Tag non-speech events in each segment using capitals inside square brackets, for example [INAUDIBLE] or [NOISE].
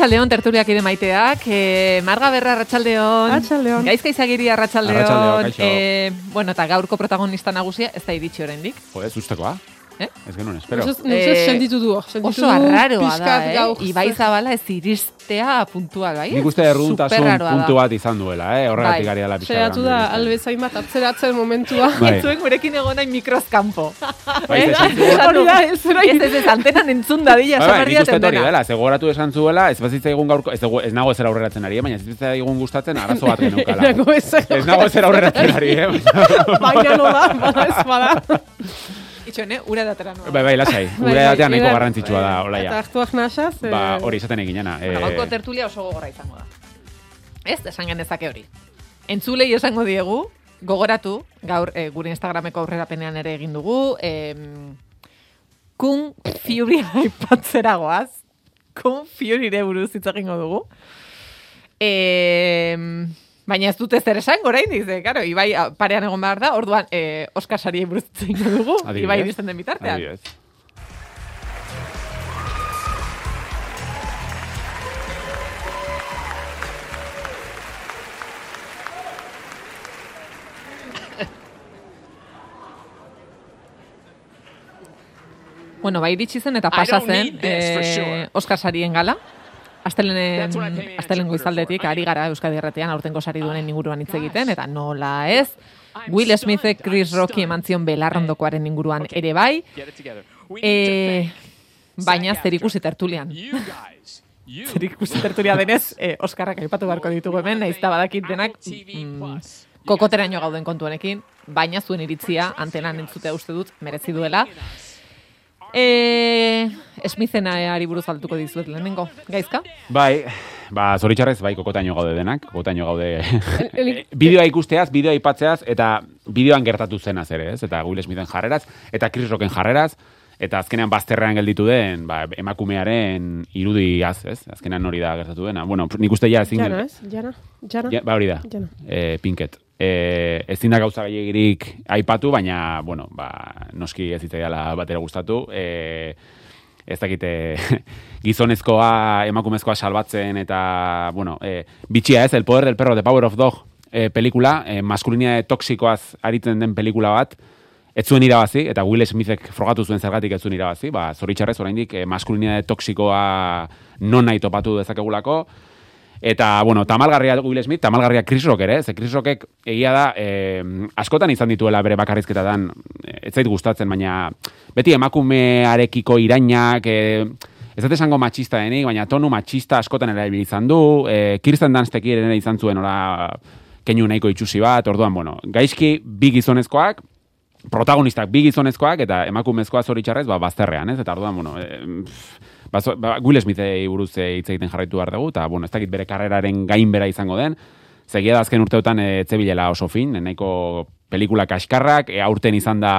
Arratxaldeon, tertuliak ide maiteak. Eh, Marga Berra, Arratxaldeon. Arratsaldeon. Gaizka izagiri, Arratxaldeon. Arratsaldeon, kaixo. Eh, bueno, eta gaurko protagonista nagusia, ez da iritsi oraindik. Jo, ez ustekoa. Eh? Ez genuen, espero. Nosotros Eh, sentitu du, sentitu Oso arraroa da, eh? gaur. Ibai Zabala ez iristea puntual, bai? Nik uste erruntasun da. puntu bat izan duela, eh? Horregatik Bai. ari dela pixka. Saiatu da, albezain bat atzeratzen momentua. Bai. Ez zuen gurekin egon nahi mikrozkampo. Bai, Eh? da, ez orain. Ez, ez, ez, antenan entzun dadila, Bai, esan bai, berdi nik uste hori dena. dela, zegoratu esan zuela, ez bazitza egun gaurko, ez, dago- ez nago ezer aurreratzen ari, eh, baina ez bazitza egun gustatzen arazo bat [LAUGHS] geneukala. Nago ez. ez nago ezer aurreratzen ari, eh? [LAUGHS] Baina no da, bada ez bada. [LAUGHS] Itxone, ura datera nua. bai, bai, lasai. [LAUGHS] Bai, Gure bai, datean nahiko era- garrantzitsua da, Eta olaia. hartuak nasaz. eh, Ba, hori izaten egin jana. Bueno, eh, gaurko tertulia oso gogorra izango da. Ez, esan genezake hori. Entzulei esango diegu, gogoratu, gaur eh, gure Instagrameko aurrerapenean ere egin dugu, em, Kung Fury [LAUGHS] aipatzeragoaz, Kung Furyre buruz hitz egingo dugu. Em, baina ez dute zer esan, gorain dize, karo, Ibai parean egon behar da, orduan eh, Oskar Sariei buruz dugu, Adibidez. Ibai iristen den bitartean. Adibidez. Bueno, bai iritsi zen eta pasa zen for sure. eh, Oskar Sarien gala. Astelenen, in astelen goizaldetik ari gara Euskadi Erratean aurtengo sari duenen inguruan hitz egiten eta nola ez. Will Smithek Chris Rocky eman zion belarrondokoaren inguruan ere bai. To baina zerikusi tertulian. Zerikusi tertulia denez, eh, Oskarrak aipatu beharko ditugu hemen, nahiz badakit denak mm, kokoteraino gauden kontuanekin, baina zuen iritzia antenan entzutea uste dut merezi duela. E, Smithen ari buruz altuko dizuet lehenengo, gaizka? Bai, ba, zoritxarrez, bai, kokotaino gaude denak, kokotaino gaude [LAUGHS] bideoa ikusteaz, bideoa ipatzeaz, eta bideoan gertatu zenaz ere, ez? Eta Will Smithen jarreraz, eta Chris Rocken jarreraz, eta azkenean bazterrean gelditu den, ba, emakumearen irudiaz, ez? Azkenean hori da gertatu dena. Bueno, nik uste ja ezin... Jana, ez? Jana, jana. Ja, ba hori da, Jana. e, Pinket. E, ezin da gauza gehiagirik aipatu, baina, bueno, ba, noski ez zitzaidala batera gustatu. E, ez dakite [LAUGHS] gizonezkoa, emakumezkoa salbatzen eta, bueno, e, bitxia ez, El poder del perro, The Power of Dog e, pelikula, e, maskulinia toksikoaz aritzen den pelikula bat, ez zuen irabazi, eta Will Smithek frogatu zuen zergatik ez zuen irabazi, ba, zoritxarrez oraindik e, maskulinia toksikoa non nahi topatu dezakegulako, Eta, bueno, tamalgarria Will Smith, tamalgarria Chris Rock ere, ze Chris Rockek egia da, eh, askotan izan dituela bere bakarrizketatan, eh, ez zait gustatzen, baina beti emakumearekiko irainak, eh, ez dut esango matxista denik, baina tonu matxista askotan erabili izan du, eh, Kirsten Dunsteki ere izan zuen, ora, keinu nahiko itxusi bat, orduan, bueno, gaizki bi gizonezkoak, protagonistak bi gizonezkoak eta emakumezkoa zoritxarrez ba, bazterrean, ez? Eta orduan, bueno, e, ba, zo- ba, Will Smithei buruz eh, hitz egiten jarraitu behar dugu, eta, bueno, ez dakit bere karreraren gain bera izango den, zegia da azken urteotan e, etzebilela oso fin, nahiko pelikula kaskarrak, e, aurten izan da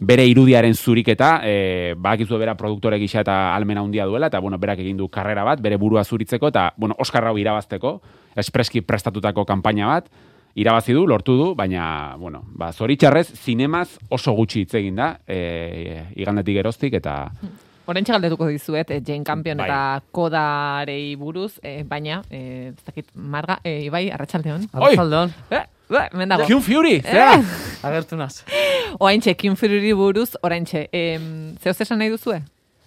bere irudiaren zuriketa, e, badakizu bera produktore gisa eta almena handia duela, eta, bueno, berak egin du karrera bat, bere burua zuritzeko, eta, bueno, Oscar hau irabazteko, espreski prestatutako kanpaina bat, irabazi du, lortu du, baina, bueno, ba, zoritxarrez, zinemaz oso gutxi hitz egin da, e, igandetik geroztik, eta... Horentxe galdetuko dizuet, eh, Jane Campion Bai. eta kodarei buruz, eh, baina, eh, ez dakit, Marga, eh, Ibai, arratsaldeon. Oi! Arratzaldeon, Eh, eh, hemen dago. Kyun Fury, zera! agertu naz. Oaintxe, Kim Fury buruz, oraintxe, em, zeo esan nahi duzue?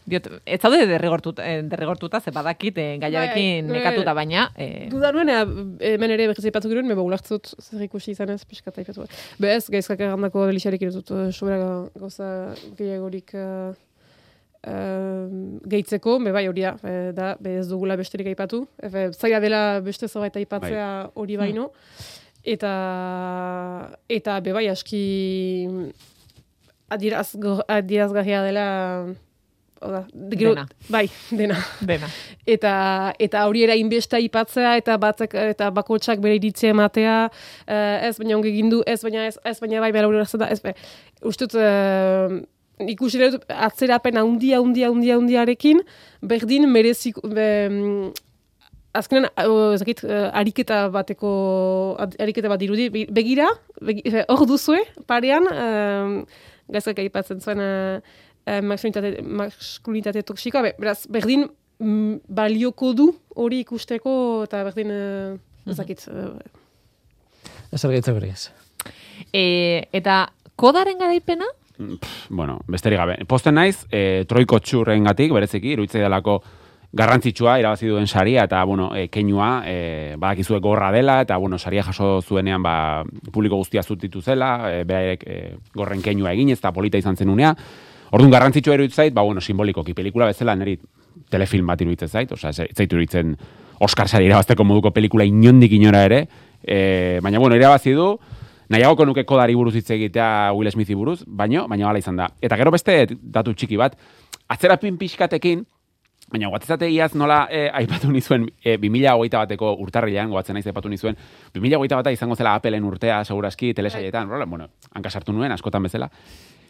Diot, ez zaude derrigortuta, eh, derrigortuta ze badakit eh, gaiarekin Bai, nekatuta, baina... Eh, Duda nuen, ea, hemen ere berriz aipatu gero, me ulertzut zer ikusi izan ez, pixkat aipatu. Be ez, gaizkak errandako delixarekin ez dut, eh, sobera gauza gehiagorik uh, gehitzeko, be bai hori da, eh, da, be ez dugula besterik aipatu. Efe, zaila dela beste zerbait aipatzea hori baino. Eta, eta be bai aski adieraz, adierazgarria dela Oda, gero, Dena. Bai, dena dena. eta eta hori era inbesta ipatzea eta batzak eta bakotsak bere iritzia ematea eh, ez baina ongi egin du ez baina ez ez baina bai bera ulertzen da ez be, uste dut eh, ikusi dut atzerapen handia handia handia handiarekin berdin merezik be, mm, azkenan uh, zakit, uh, ariketa bateko ariketa bat dirudi Be- begira begi- eh, hor duzue parean uh, gaizkak aipatzen zuen uh, maskulinitate, maskulinitate toksikoa, be, beraz, berdin mm, balioko du hori ikusteko, eta berdin, uh, ezakit, uh, Ez argitzeko ez. E, eta kodaren garaipena? Pff, bueno, besterik gabe. Posten naiz, e, troiko txurren gatik, bereziki, iruditzei delako garrantzitsua irabazi duen saria eta bueno, e, keinua e, badakizue gorra dela eta bueno, saria jaso zuenean ba, publiko guztia zutitu zela, e, beraiek e, gorren keinua egin eta polita izan zen unea. Orduan garrantzitsua iruditzen zait, ba bueno, simbolikoki pelikula bezala neri telefilm bat iruditzen zait, osea, ez zaitu iruditzen Oscar sari irabazteko moduko pelikula inondik inora ere, e, baina bueno, irabazi du, nahiagoko nuke kodari buruz hitz egitea Will Smithi buruz, baino, baina hala izan da. Eta gero beste datu txiki bat, atzerapin pixkatekin, Baina guatzate iaz nola e, aipatu nizuen e, 2008 bateko urtarrilean, goatzen naiz aipatu nizuen, 2008 bata izango zela Appleen urtea, segurazki, telesaietan, rola, bueno, hankasartu nuen, askotan bezala.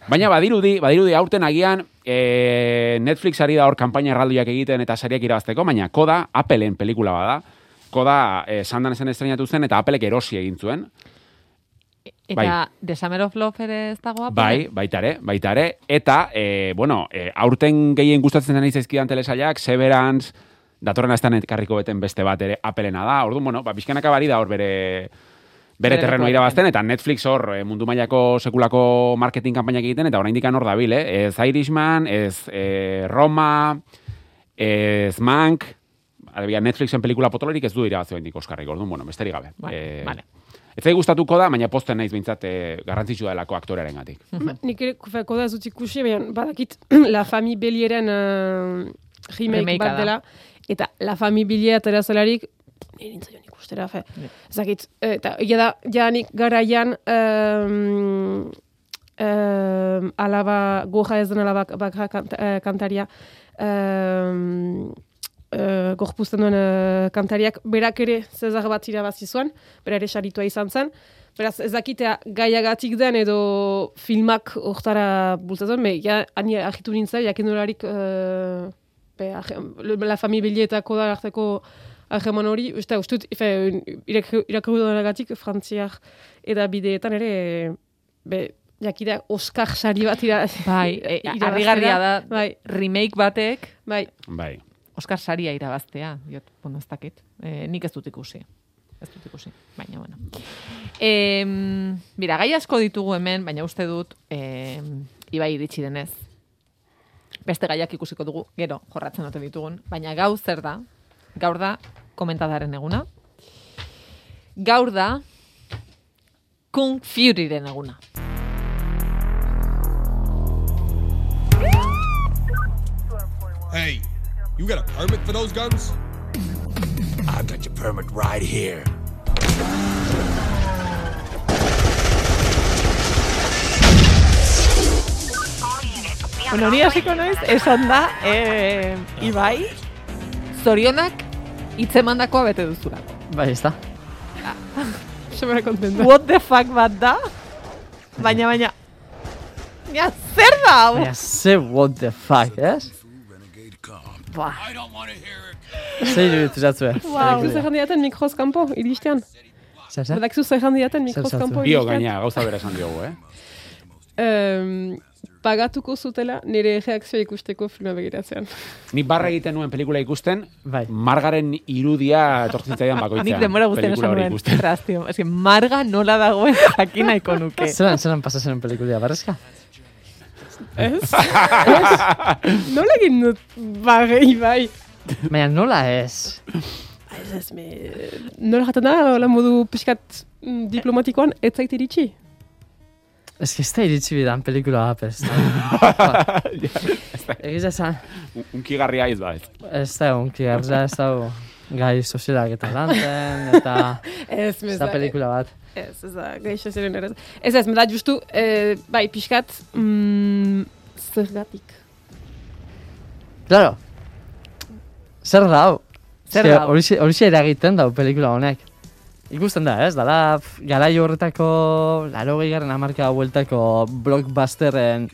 Baina badirudi, badirudi aurten agian e, Netflix ari da hor kanpaina erraldoiak egiten eta sariak irabazteko, baina koda Appleen pelikula bada. Koda e, sandan esen estrenatu zen eta Applek erosi egin zuen. Eta Bai. The Summer of Love ere ez dago Apple? Bai, baita ere, baita ere. Eta, e, bueno, e, aurten gehien gustatzen zen zaizkidan telesailak, Severance, datorren astan ekarriko beten beste bat ere apelena da. Orduan, bueno, ba, pixkanaka bari da hor bere bere terreno irabazten, eta Netflix hor e, mundu mailako sekulako marketing kanpainak egiten, eta oraindik hor dabil, eh? Ez Irishman, ez e, Roma, ez Mank, adibia Netflixen pelikula potolorik ez du irabazi oraindik Oscarrik, orduan, bueno, besterik gabe. Vale, Eh, vale. Ez zai gustatuko da, baina posten naiz behintzat e, garrantzitsua delako aktorearen gatik. Nik ere fe, koda ez dut ikusi, baina badakit [CLEARS THROAT] La Famille Belieren uh, remake bat da. dela. Eta La Famille Belia atera zelarik, nire ikustera, fe. Zakit, eta egia da, janik garaian um, um, alaba, goja ez den alaba bakra kant, eh, kantaria, um, uh, gorpuzten duen eh, kantariak, berak ere zezar bat irabazi zuen, bera ere saritua izan zen, Beraz, ez dakitea gaiagatik den edo filmak hortara bultzatzen, me, ja, ani ahitu nintzen, jakin dolarik, uh, be, aje, la familie bilietako da arteko aheman hori, uste, ustut, ife, irakurri duenagatik, frantziak eta bideetan ere, be, jakida Oscar sari bat ira, Bai, [LAUGHS] e, harrigarria da, Bai, remake batek bai. Bai. Oscar saria irabaztea, diot, bueno, ez dakit. E, nik ez dut ikusi. Ez dut ikusi, baina, bueno. E, bira, gai asko ditugu hemen, baina uste dut, e, ibai iritsi denez. Beste gaiak ikusiko dugu, gero, jorratzen ote ditugun. Baina gau zer da, gaur da, komentadaren eguna. Gaur da, Kung Furyren eguna. Hey, you got a permit for those guns? I've got your permit right here. Bueno, ni hasiko naiz, esan da, e, Ibai, zorionak hitzemandakoa bete duzulako. Bai, ez da. [LAUGHS] Sobera kontenta. What the fuck bat da? Baina, baina, ja, zer da hau? Baina, ze what the fuck, ez? Ba, I don't want to hear it. ze iruditu zatzue. Wow, zer jandiaten mikroz kanpo, iristean. Zer, zer? Badakizu zer jandiaten mikroz Zer kanpo sartu? Bio, iristean. gaina, gauza bera esan diogu, eh? Em, pagatuko zutela nire reakzioa ikusteko filma begiratzean. Ni barra egiten nuen pelikula ikusten, Bai. margaren irudia etortzen zitzaidan bakoitzean. Nik denbora guztien esan nuen, ikusten. tras, tio, eski, marga nola dagoen jakin nahiko nuke. Zeran, zeran pasazen pelikulia, barrezka? Ez? Ez? Nola egin dut bagei bai? Baina nola ez? Ez ez, me... Nola jaten da, hola modu pixkat mm, diplomatikoan, ez zait iritsi? Ez que ez da iritsi bidan pelikula hap, ez da. Egiz esan, Un- Unkigarria iz ba, ez. ez da unki, arza ez da gai sozialak eta lanten, eta Ez, ez da pelikula bat. Ez, ez da, gaixo ziren ere. Ez ez, me da justu, eh, bai, pixkat, mm, zergatik. Claro. Zer da hau? Zer da hau? Horixe horixe eragiten dau pelikula honek. Ikusten da, ez? Dala, pf, garai horretako, laro gehiagaren amarka bueltako blockbusterren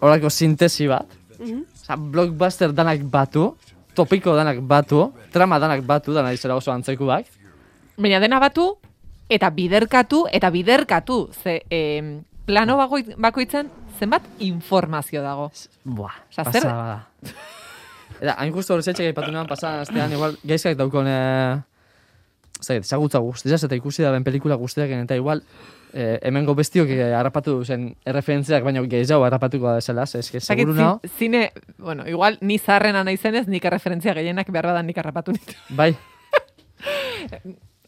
horako sintesi bat. Osa, blockbuster danak batu, topiko danak batu, trama danak batu, dana izela oso antzekuak. Baina dena batu, eta biderkatu, eta biderkatu. Ze, em, plano bakoitzen, zenbat informazio dago. Buah, Osa, zer- pasada da. Eta hain justu hori zetxek aipatu nean pasan astean, igual, gaizkak daukon, eh, zait, ezagutza guztiaz, eta ikusi da ben pelikula guztiak, eta igual, eh, hemengo bestiok eh, harrapatu zen erreferentziak, baina gehiago harrapatuko da que Zakit, seguru nao, zin- zine, bueno, igual ni zaharrena naizenez, nik erreferentzia gehienak behar badan nik harrapatu nitu. bai,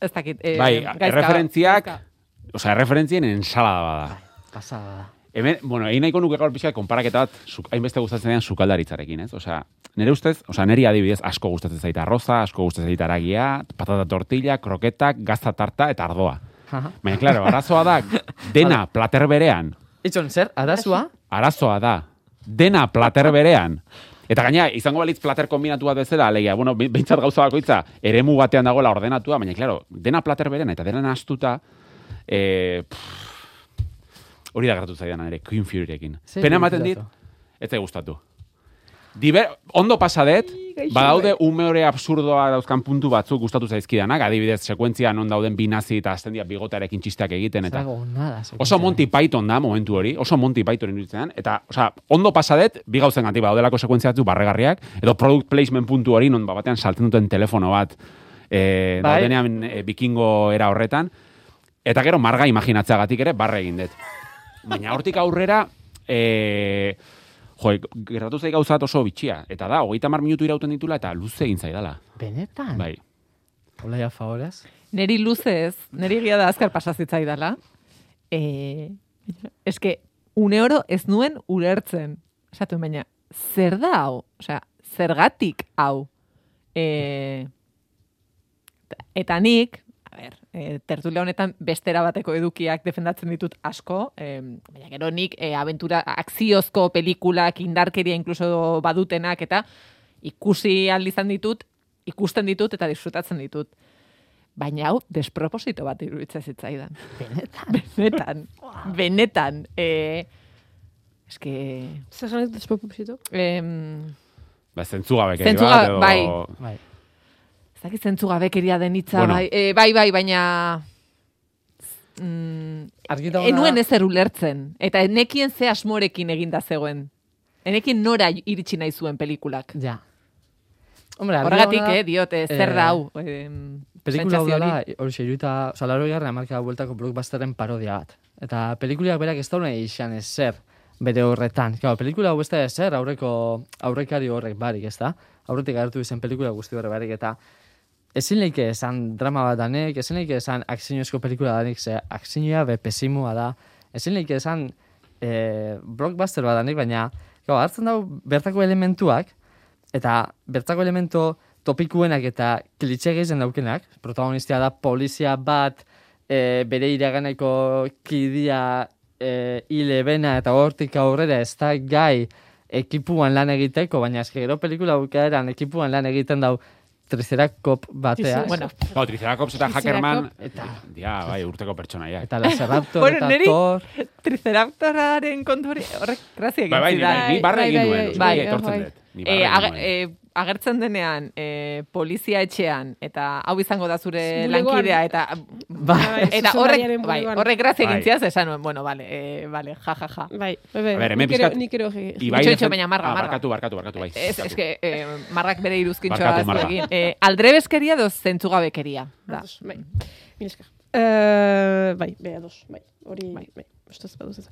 Ez dakit. Eh, Bai, gaizka, erreferentziak, gaizka. osea, erreferentzien ensalada bada. pasada da. Hemen, bueno, egin nahiko nuke gaur pixka konparaketa bat, zuk, hainbeste gustatzen den sukaldaritzarekin, ez? Osea, nire ustez, osea, niri adibidez asko gustatzen zait arroza, asko gustatzen zait aragia, patata tortilla, kroketak, gazta tarta eta ardoa. Aha. Baina, klaro, [LAUGHS] arazoa da, dena plater berean, Itxon, zer, arazua? arazoa da, dena plater berean. Eta gaina, izango balitz plater kombinatu bat bezala, alegia, bueno, be- behintzat gauza bakoitza, eremu batean dagoela ordenatua, baina, klaro, dena plater berean eta dena nastuta, e, hori da gertatu zaidan ere, Queen Furyrekin. Pena ematen dit, ez zait gustatu. Diber, ondo pasadet, badaude ume absurdoa dauzkan puntu batzuk gustatu zaizkidanak, adibidez, sekuentzia non dauden bi nazi eta azten dira bigotarekin txisteak egiten, eta Zago nada. oso Monty Python da momentu hori, oso Monty Python iruditzen, eta, osea, ondo pasadet, bi gauzen ganti badaudelako sekuentzia batzuk barregarriak, edo product placement puntu hori, non ba, batean saltzen duten telefono bat, e, Bai. daudenean e, bikingo era horretan, eta gero marga imaginatzeagatik ere barre egin dut. Baina hortik aurrera, e, jo, gertatu zai gauzat oso bitxia, eta da, hogeita mar minutu irauten ditula, eta luze egin zaidala. Benetan? Bai. Olaia favorez? Neri luzez, neri egia da azkar pasazitzaidala. E, eske, une oro ez nuen ulertzen. Esatu, baina, zer da hau? Osea, zergatik hau? E, eta nik, e, tertulia honetan bestera bateko edukiak defendatzen ditut asko, e, baina gero nik e, aventura, akziozko pelikulak, indarkeria inkluso badutenak, eta ikusi aldizan ditut, ikusten ditut eta disfrutatzen ditut. Baina hau, desproposito bat iruditzen zitzaidan. Benetan. [LAUGHS] Benetan. Benetan. E, eske... Zer despropósito? Em, Ba, Zentzuga- bat, edo... bai. Bai. Ez dakit zentzugabekeria den hitza, Bueno. bai, e, bai, bai, baina... Mm, enuen ezer ulertzen. Eta enekien ze asmorekin eginda zegoen. Enekien nora iritsi nahi zuen pelikulak. Ja. Hombre, Horregatik, eh, diote, zer eh, da hau. em, Pelikula hau dela, hori. hori xeruita, oza, laro garra amarka bueltako blockbusteren parodia bat. Eta pelikuliak berak ez daune izan ezer bere horretan. Claro, pelikula hau ez da ezer aurreko aurrekari horrek barik, ez da? Aurretik agertu izen pelikula guzti horrek barik, eta ezin leike esan drama bat danek, ezin leike esan akziniozko pelikula danek, ze akzinioa be pesimua da. Ezin leike esan eh, blockbuster bat danek, baina claro, hartzen dau bertako elementuak, eta bertako elemento topikuenak eta klitxe gehien daukenak, protagonistia da polizia bat, e, bere iraganeko kidia e, hile bena eta hortik aurrera ez da gai ekipuan lan egiteko, baina eske gero pelikula bukaeran ekipuan lan egiten dau tricerakop batea. Bueno, Gau, Triceratops eta Hackerman, Eta, ja, bai, urteko pertsonaiak. eta Laseraptor [LAUGHS] Bueno, eta Thor. Triceraptoraren kontu hori, horrek grazia egin Bai, bai, bai, ni barre bai, egin bai, nuen, bai, bai, bai, etortzen bai. dut. Ni Agertzen denean e, polizia etxean eta hau izango da zure lankidea eta Bai. [LAUGHS] eta horrek bai, horrek grazia Bai. esan nuen, bueno, vale, e, vale, ja ja ja. Bai, bai, bai. A ber, hemen nik ero- pixkat- Nik ero ege- Ibai baina marga, Ah, marga. Barkatu, barkatu, barkatu, bai. Ez, barkatu. eske, eh, marrak bere iruzkintxoa egin. Eh, aldrebeskeria doz zentzugabekeria. Da. Ados, bai. Mil esker. Eh, bai, bai, ados, bai. Hori, bai, bai. Ustez baduz ez.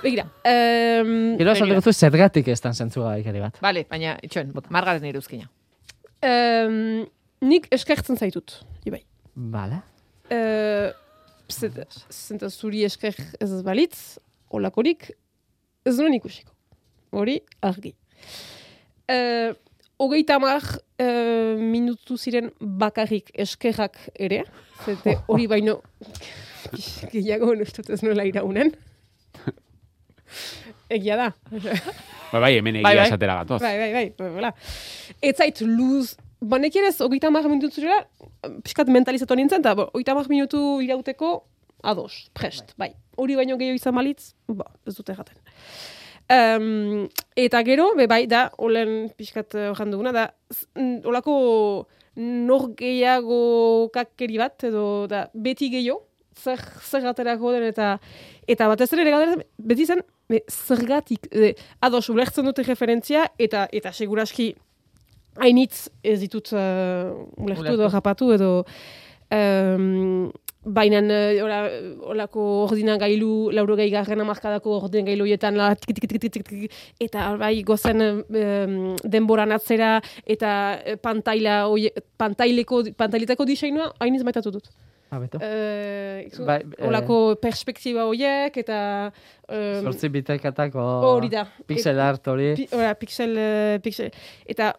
Begira. Um, Gero esan dugu zergatik ez dan zentzuga ikari bat. Vale, baina, itxoen, margaren iruzkina. um, nik eskertzen zaitut, Ibai. Bala. Uh, zenta zuri esker ez balitz, olakorik, ez nuen ikusiko. Hori, argi. Uh, hogeita hamar uh, minutu ziren bakarrik eskerrak ere, zete hori baino [LAUGHS] gehiago nustut ez nuela iraunen. Egia da. Bai, bai, hemen Bai, egia bai. esatera gatoz. Bai, bai, bai, bai, bai. Ez zait luz, ba nekien ez, hogeita hamar minutu zirela, pixkat mentalizatu nintzen, eta bo, hogeita hamar minutu irauteko, ados, prest, bai. Hori baino gehiago izan malitz, ba, ez dute jaten. Um, eta gero, be bai, da, olen pixkat eh, horren duguna, da, olako nor gehiago kakeri bat, edo da, beti gehiago, zer, zer aterako den, eta eta batez ere beti zen, be, zergatik, e, ados, ulertzen dute referentzia, eta eta seguraski hainitz ez ditut uh, ulertu edo rapatu edo um, Baina, eh, ora, olako ordinan gailu, lauro gehi garren amarkadako ordinen gailu hietan, eta bai gozen em, denboran atzera, eta eh, pantaila, pantaileko, pantailetako diseinua, hainiz maitatu dut. Beto. Ikzu, Bai, eh, olako perspektiba horiek, eta... em, Zortzi bitekatako Hori da. pixel art hori. Pi, ora, pixel, pixel. Eta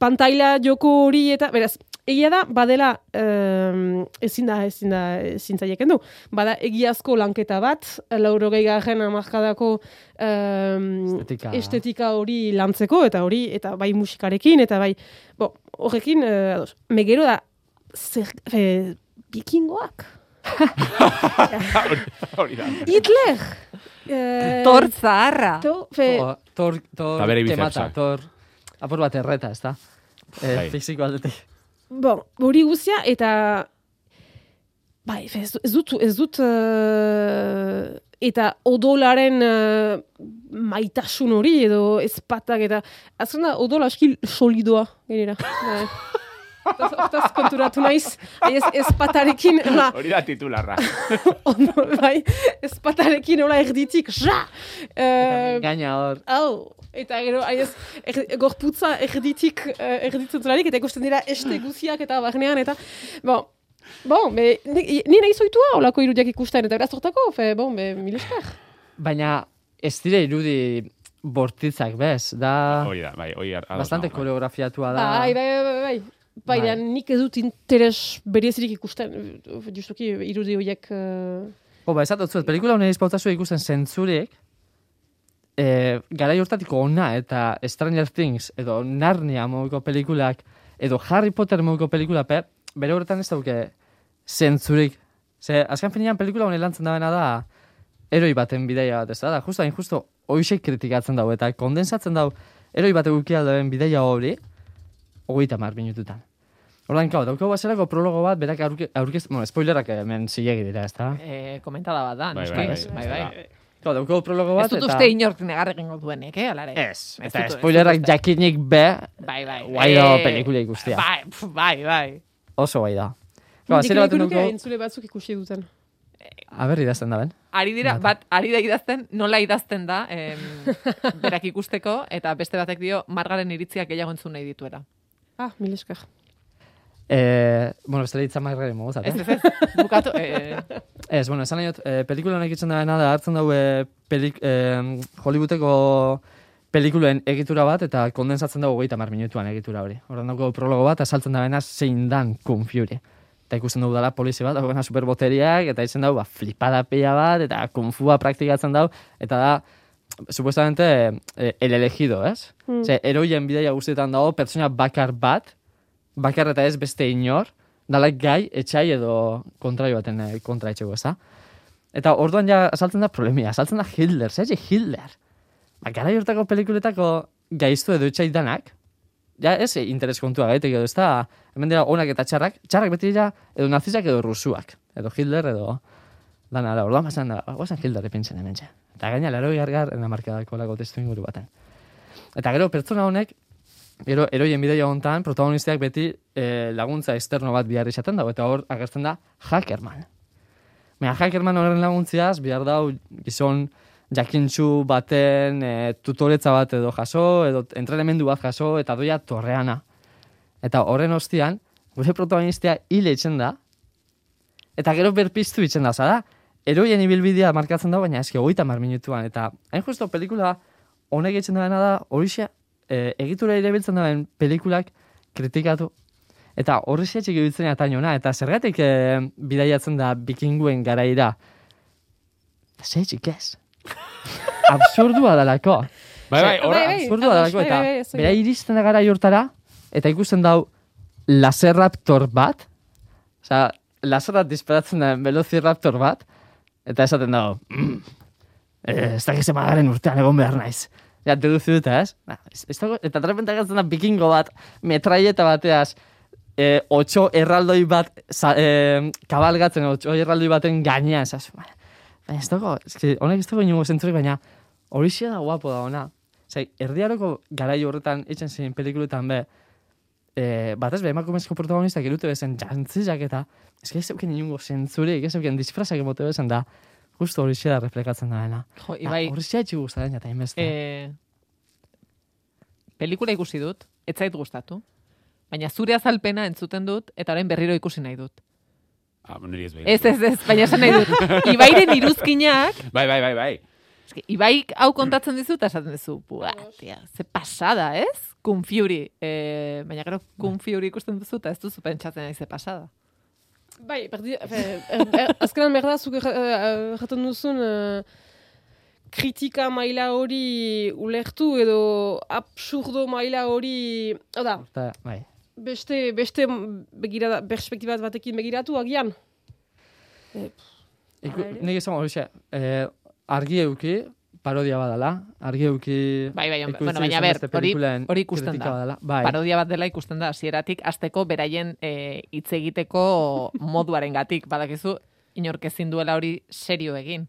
pantaila joko hori eta, beraz, egia da, badela, um, ezin da, ezin da, ezin zaieken du. Bada, egiazko lanketa bat, lauro garren amarkadako um, Estetika. estetika hori lantzeko, eta hori, eta bai musikarekin, eta bai, bo, horrekin, uh, megero da, zer, e, bikingoak. Hitler! Eh, Tor zaharra. To, fe, Tor, tor, tor, temata, tor, apur bat erreta, ez da? Eh, Bai. fiziko aldetik. Bon, hori guztia, eta... Bai, fe, ez, ez dut, ez dut... eh, eta odolaren eh, maitasun hori, edo ezpatak, eta... Azken da, odola aski solidoa, genera. [LAUGHS] Hortaz- konturatu naiz, ai, ez, ezpatarekin, hola, Hori da titularra. [LAUGHS] ondo, bai, ezpatarekin, hola, erditik, ja! Eh, Gaina hor. Hau, eta gero, aiz, er, gorputza erditik, uh, erditzen zelarik, eta ikusten dira este guziak eta barnean, eta, bon, bon, be, ni, ni nahi zoitua olako irudiak ikusten, eta beraz hortako, fe, bon, be, mil esker. Baina ez dire irudi bortitzak, bez? Da Hori da, bai, ados bastante bai. koreografiatua da. Bai, bai, bai, bai, bai. Baina Bai. nik ez dut interes berezirik ikusten, justuki irudi horiek... Uh... Jo, ba, esat dutzuet, pelikula honen izpautazu ikusten zentzurik, e, gara hortatiko ona eta Stranger Things edo Narnia moduko pelikulak edo Harry Potter moduko pelikula pe, bere horretan ez dauke zentzurik. Ze, azken finean pelikula honen lantzen da da eroi baten bideia bat, ez da? Da, justo hain justo hoxe kritikatzen dau eta kondensatzen dau eroi bat eguki aldoen bideia hori hogeita mar minututan. Ordan, kau, daukagu bazerako prologo bat, berak aurke, aurkez, bueno, spoilerak hemen zilegi dira, ez da? Eh, komentada bat da, Bai, noski. bai, bai, bai, bai. Kau, daukagu prologo Ez bat, dut eta... uste inork negar egingo duenik, eh, alare. Ez, Ez eta dut- ez spoilerak dut jakinik be, Bai, bai. guai da Eh, pelikula ikustea. Bai, pf, bai, bai. Oso guai da. Kau, azera baten nuke duko, entzule batzuk ikusi duten. aber idazten da ben. Ari dira, bat, ari da idazten, nola idazten da, em, berak ikusteko, eta beste batek dio, margaren iritziak gehiago entzun nahi dituela. Ah, mil esker. Eh, bueno, beste ditza margaren mogozat, Ez, eh? ez, ez, bukatu, eh, [LAUGHS] Ez, bueno, esan nahi dut, eh, pelikula honek itzen da da hartzen daue pelik, eh, Hollywoodeko pelikulen egitura bat, eta kondensatzen dago hogeita mar minutuan egitura hori. Horren dago prologo bat, azaltzen da bena zein dan Kung Fury. Eta ikusten dugu dela polizi bat, dagoena superboteriak, eta izen dago, ba, flipada pila bat, eta Kung Fua praktikatzen dago, eta da, supuestamente, eh, el elegido, ez? Hmm. Ze, eroien bidaia guztietan dago, pertsona bakar bat, bakar eta ez beste inor, dala gai, etxai edo kontraio baten eh, kontra etxego, ez da? Eta orduan ja asaltzen da problemia, asaltzen da Hitler, zer Hitler? Ba, gara hortako pelikuletako gaiztu edo etxai danak, ja ez interes kontua gaitek edo, ez da, hemen dira onak eta txarrak, txarrak beti dira edo nazizak edo rusuak, edo Hitler edo dana da, orduan pasan da, guazen Hitler epintzen hemen txe. Eta gaina, laro gargar, enamarkadako lago testu inguru baten. Eta gero, pertsona honek, gero, eroien bideia hontan, protagonisteak beti eh, laguntza externo bat bihar izaten dago, eta hor agertzen da Hackerman. Baina Hackerman horren laguntziaz, bihar dau gizon jakintxu baten e, tutoretza bat edo jaso, edo entrenamendu bat jaso, eta doia torreana. Eta horren ostian, gure protagonistea hile itzen da, eta gero berpiztu itzen da, zara, eroien ibilbidea markatzen da, baina eski hogeita mar minutuan, eta hain justo pelikula honek itzen da da, horixe, e, egitura irebiltzen daben pelikulak kritikatu, eta horri txik ibiltzen eta eta zergatik e, bidaiatzen da bikinguen garaira, zeitzik ez. [LAUGHS] Absurdua dalako. Bai, bai, hor, Bai, bai. Absurdua ados, dalako, bai, eta bai, bai, bera iristen da gara hortara, eta ikusten dau laserraptor bat, osea, laserrat disparatzen da velociraptor bat, eta esaten dago, mm, eh, ez dakiz emagaren urtean egon behar naiz. Ja, deduzi dut, ez? Na, ez, ez dago, eta trepenta gertzen da bikingo bat, metraieta bateaz, eh, otxo erraldoi bat, za, eh, kabalgatzen, otxo erraldoi baten gainean, ez dago, ez que, honek ez dago inungo zentzurik, baina hori da guapo da ona. Zai, erdiaroko garai horretan itzen ziren pelikuletan be, e, batez be, emakumezko protagonistak irute bezen jantzizak eta, ez ez zeuken inungo zentzurik, ez zeuken disfrazak emote bezen da, justo hori da reflekatzen daena. Jo, Ibai, Hori xea etxi guztaren eta inbeste. eh, pelikula ikusi dut, ez zait gustatu. Baina zure azalpena entzuten dut, eta orain berriro ikusi nahi dut. Ah, niri ez behin. Ez, ez, ez, baina esan nahi dut. [LAUGHS] Ibairen iruzkinak, Bai, bai, bai, bai. eske, Ibai hau kontatzen dizu, eta esaten dizu, buah, tia, ze pasada, ez? Kung Fury. Eh, baina gero Kung Fury ikusten duzu, eta ez duzu pentsatzen nahi ze pasada. Bai, berdi, fe, er, er, azkenan berda, zuk erraten duzun, eh, kritika maila hori ulertu edo absurdo maila hori, hau da, Eta, bai. beste, beste begirada, perspektibat batekin begiratu agian. Ere? nik esan hori e, argi euki, parodia badala, argi euki... Bai, bai, ikusi bueno, baina ber, hori, hori ikusten da. badala. Bai, Parodia bat dela ikusten da, hasieratik azteko beraien eh, hitz egiteko [LAUGHS] moduaren gatik, badakizu, inork ezin duela hori serio egin.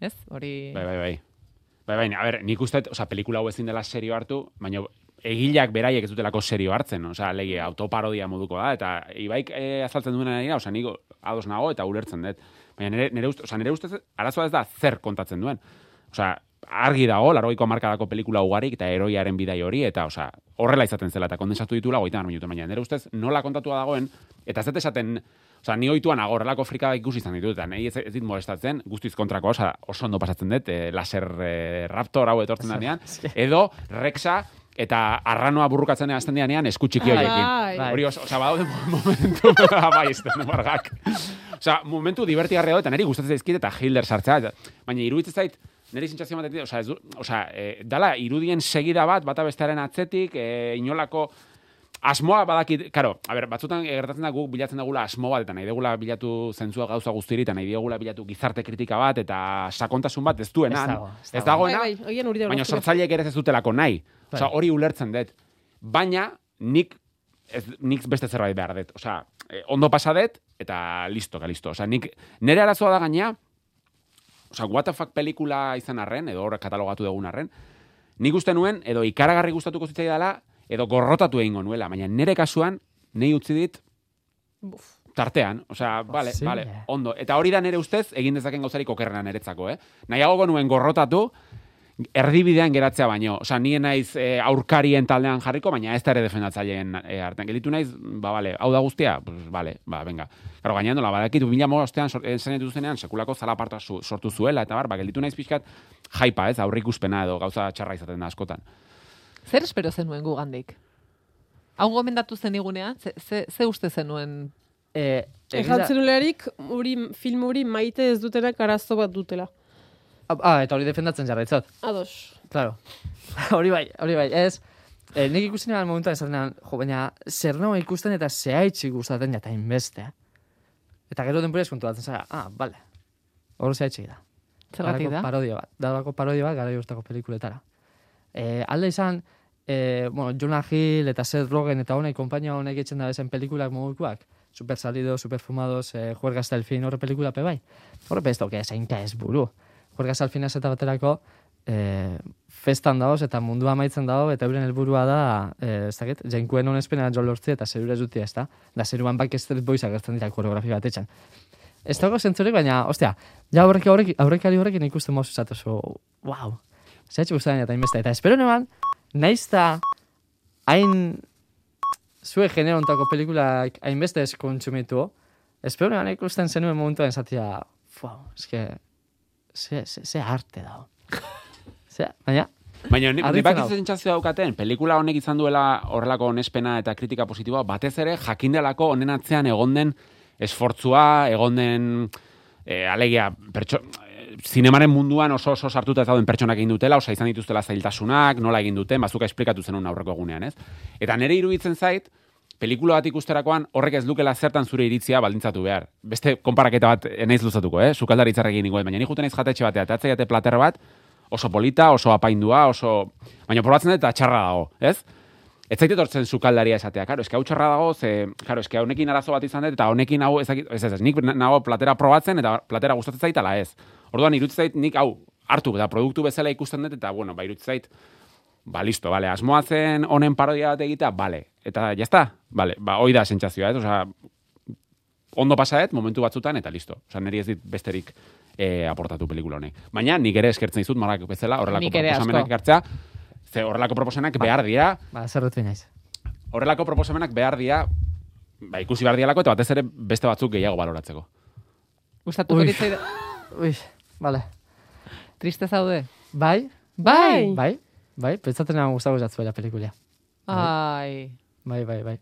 Ez? Hori... Bai, bai, bai. Bai, bai, a ber, nik uste, oza, pelikula hau ezin dela serio hartu, baina egileak beraiek ez dutelako serio hartzen, osea, lege autoparodia moduko da, eta ibaik e, azaltzen duena dira, osea, nik ados nago eta ulertzen dut. Baina nire, nire, ust, osea, nire ustez, arazoa ez da zer kontatzen duen. Osea, argi dago, largoiko markadako pelikula ugarik eta eroiaren bidai hori, eta osea, horrela izaten zela, eta kondensatu ditula goita minutu, baina nire ustez nola kontatua dagoen, eta ez esaten, Osea, ni oituan agorrelako frikada ikusi izan ditut, eta nahi ez, ez dit molestatzen, guztiz kontrako, osea, oso ondo pasatzen dut, e, laser e, raptor hau etortzen denean, edo Rexa eta arranoa burrukatzen hasten denean esku txiki Bai. horiekin. Bai. Hori, osea, badaude mo- momentu, [LAUGHS] bai, ez da, bargak. Osea, momentu divertigarria da, eta niri gustatzen zaizkit eta Hitler sartzea, baina iruditzen zait, niri sentsazio batetik, osea, ez du, osea, e, dala irudien segida bat, bata bestearen atzetik, e, inolako asmoa badakit, karo, a ber, batzutan gertatzen da guk bilatzen dugula asmo bat, eta nahi dugula bilatu zentzua gauza guztiri, eta nahi dugula bilatu gizarte kritika bat, eta sakontasun bat ez duenan, Ez dago, ez ez dago. dagoena, Bai, bai, baina sortzaileek ere ez dutelako nahi. Bai. Osea, hori ulertzen dut. Baina, nik, ez, nik beste zerbait behar dut. Osea, eh, ondo pasa dut, eta listo, ka listo. Osea, nik, nire arazoa da gaina, osea, what the fuck pelikula izan arren, edo horrek katalogatu dugun arren, nik uste nuen, edo ikaragarri gustatuko zitzai dela, edo gorrotatu egingo nuela. Baina nire kasuan, nei utzi dit, tartean, osea, vale, Posible. vale, ondo. Eta hori da nire ustez, egin dezaken gauzarik okerrena niretzako, eh? Nahiago nuen gorrotatu, erdibidean geratzea baino. Osea, nien naiz e, aurkarien taldean jarriko, baina ez da ere defendatzaileen e, artean. Gelitu naiz, ba, vale, hau da guztia, pues, vale, ba, venga. Karo, gainean dola, badakit, bila ostean, esan zuzenean, sekulako zalaparta su, sortu zuela, eta bar, ba, gelitu naiz pixkat, jaipa, ez, aurrik uspena edo gauza txarra izaten da askotan. Zer espero zenuen gugandik? Hau gomendatu zen igunean, ze, ze, ze uste zenuen? E, Errantzen ulearik, hori, film hori maite ez dutenak arazo bat dutela. Ah, eta hori defendatzen jarraitzat. Ados. Claro. [LAUGHS] hori bai, hori bai. Ez, e, nik ikusten nire momentuan esaten jo, baina zer nago ikusten eta zehaitxik gustatzen eta inbeste. Eta gero denbora eskontuatzen zara, ah, bale. Hor zehaitxik da. Zergatik da? Parodia bat. Dalako parodia bat gara joztako pelikuletara. E, alde izan, e, bueno, Jonah Hill eta Seth Rogen eta honek, kompainia honek etxen da bezen pelikulak mogukoak. Super salidos, super fumados, e, juerga hasta el fin, horre pelikula pe bai. Horre pe ez dauke, zainka ez buru. Fin ez eta baterako, e, festan dagoz eta mundua amaitzen dago eta euren helburua da, e, ez dakit, jainkuen honespena jo lortzea eta zerura zutia, ez da? Da zeruan Backstreet Boysak gertzen dira koreografia bat etxan. Ez dago zentzurik, baina, ostia, ja aurrek, aurrek, aurrekari horrekin ikusten mozu zatu zu, wow, zehatxe guztaren eta inbesta. Eta espero neban, naiz da, hain, zue genero ontako pelikulak hainbeste ez kontsumitu, espero neban ikusten zenuen momentuan esatia, wow, eske, ze, ze, ze arte dago. Ze, baina, Baina, ni, ni daukaten, pelikula honek izan duela horrelako onespena eta kritika positiboa, batez ere jakindelako honen atzean egon den esfortzua, egon den, e, alegia, pertso, zinemaren munduan oso oso sartuta ez dauden pertsonak egin dutela, osa izan dituztela zailtasunak, nola egin duten, bazuka esplikatu zenun aurreko egunean, ez? Eta nire iruditzen zait, pelikula bat ikusterakoan horrek ez lukela zertan zure iritzia baldintzatu behar. Beste konparaketa bat naiz luzatuko, eh? Sukaldari txarrekin ningoen, baina ni juten naiz jatetxe batea, eta atzai jate plater bat, oso polita, oso apaindua, oso... Baina probatzen dut eta txarra dago, ez? Ez zait etortzen sukaldaria esatea, karo, eske hau txarra dago, ze, karo, eske honekin arazo bat izan dut, eta honekin hau, ez, dakit- ez, ez, nik nago platera probatzen, eta platera gustatzen zait, ala ez. Orduan, iruditzen zait, nik hau hartu, eta produktu bezala ikusten dut, eta, bueno, ba, iruditzen zait, ba, listo, bale, asmoa zen honen parodia bat egitea, bale, eta jazta, bale, ba, hoi da sentsazioa, ez, osea, ondo pasaet, momentu batzutan, eta listo. Osea, niri ez dit besterik e, aportatu pelikula honek. Baina, nik ere eskertzen dizut, marak bezala, horrelako proposamenak ekartzea, ze horrelako proposamenak behar dira, Ba, zerretu naiz. horrelako proposamenak behar dira, ba, ikusi behar dialako, eta batez ere beste batzuk gehiago baloratzeko. Gustatuko Ui. ditzaida. Ui, vale. Triste zaude. Bai, Bai. bai, bai, pentsatzen nago gustatu zatzuela pelikulia. Ai. Bai, bai, bai.